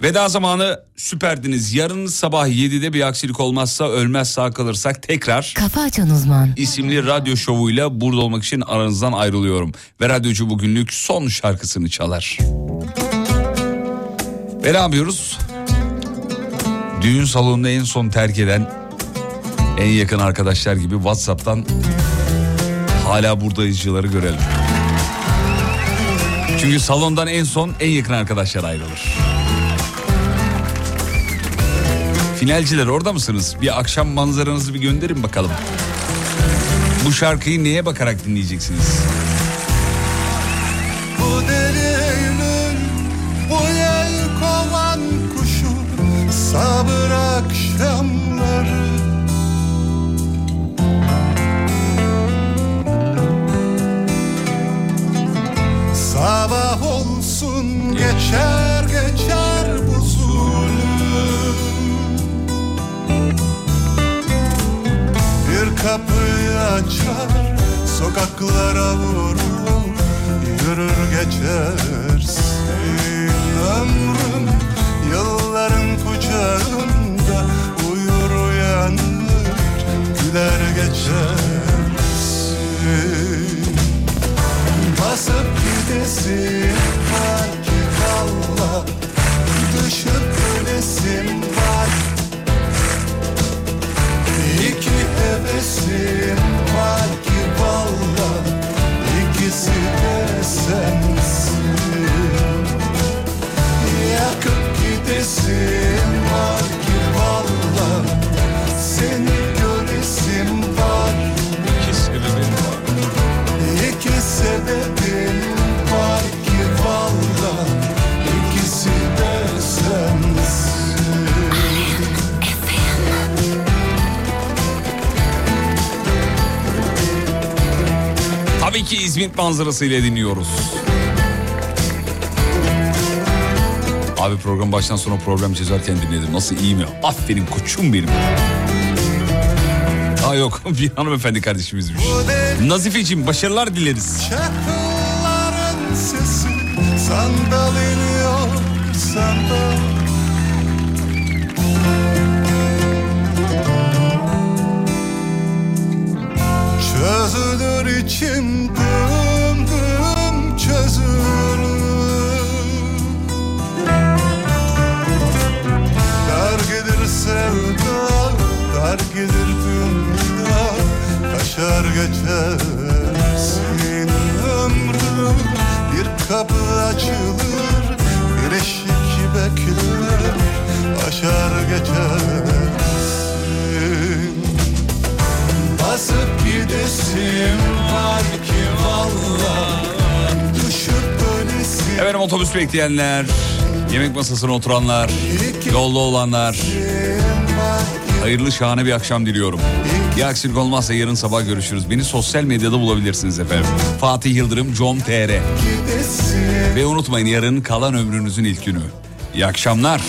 Veda zamanı süperdiniz. Yarın sabah 7'de bir aksilik olmazsa ölmez sağ kalırsak tekrar Kafa açan uzman. isimli radyo şovuyla burada olmak için aranızdan ayrılıyorum. Ve radyocu bugünlük son şarkısını çalar. Ve ne yapıyoruz? Düğün salonunu en son terk eden en yakın arkadaşlar gibi WhatsApp'tan hala buradayızcıları görelim. Çünkü salondan en son en yakın arkadaşlar ayrılır. Finalciler orada mısınız? Bir akşam manzaranızı bir gönderin bakalım. Bu şarkıyı neye bakarak dinleyeceksiniz? Sabır akşamları Sabah olsun geçer kapıyı açar sokaklara vurur Yürür geçersin ömrüm Yılların kucağında manzarasıyla dinliyoruz. Abi program baştan sona problem çözerken dinledim. Nasıl iyi mi? Aferin koçum benim. Aa yok bir hanımefendi kardeşimizmiş. Nazifeciğim başarılar dileriz. Çakılların sesi sandal iniyor sandal Çözülür içim gelir dünya Kaşar geçersin ömrüm Bir kapı açılır, bir eşik bekler Aşar geçersin Basıp gidesim var ki valla Düşüp ölesim Efendim otobüs bekleyenler, yemek masasına oturanlar, yolda olanlar. Hayırlı şahane bir akşam diliyorum. Bir aksilik olmazsa yarın sabah görüşürüz. Beni sosyal medyada bulabilirsiniz efendim. Fatih Yıldırım, com.tr. Ve unutmayın yarın kalan ömrünüzün ilk günü. İyi akşamlar.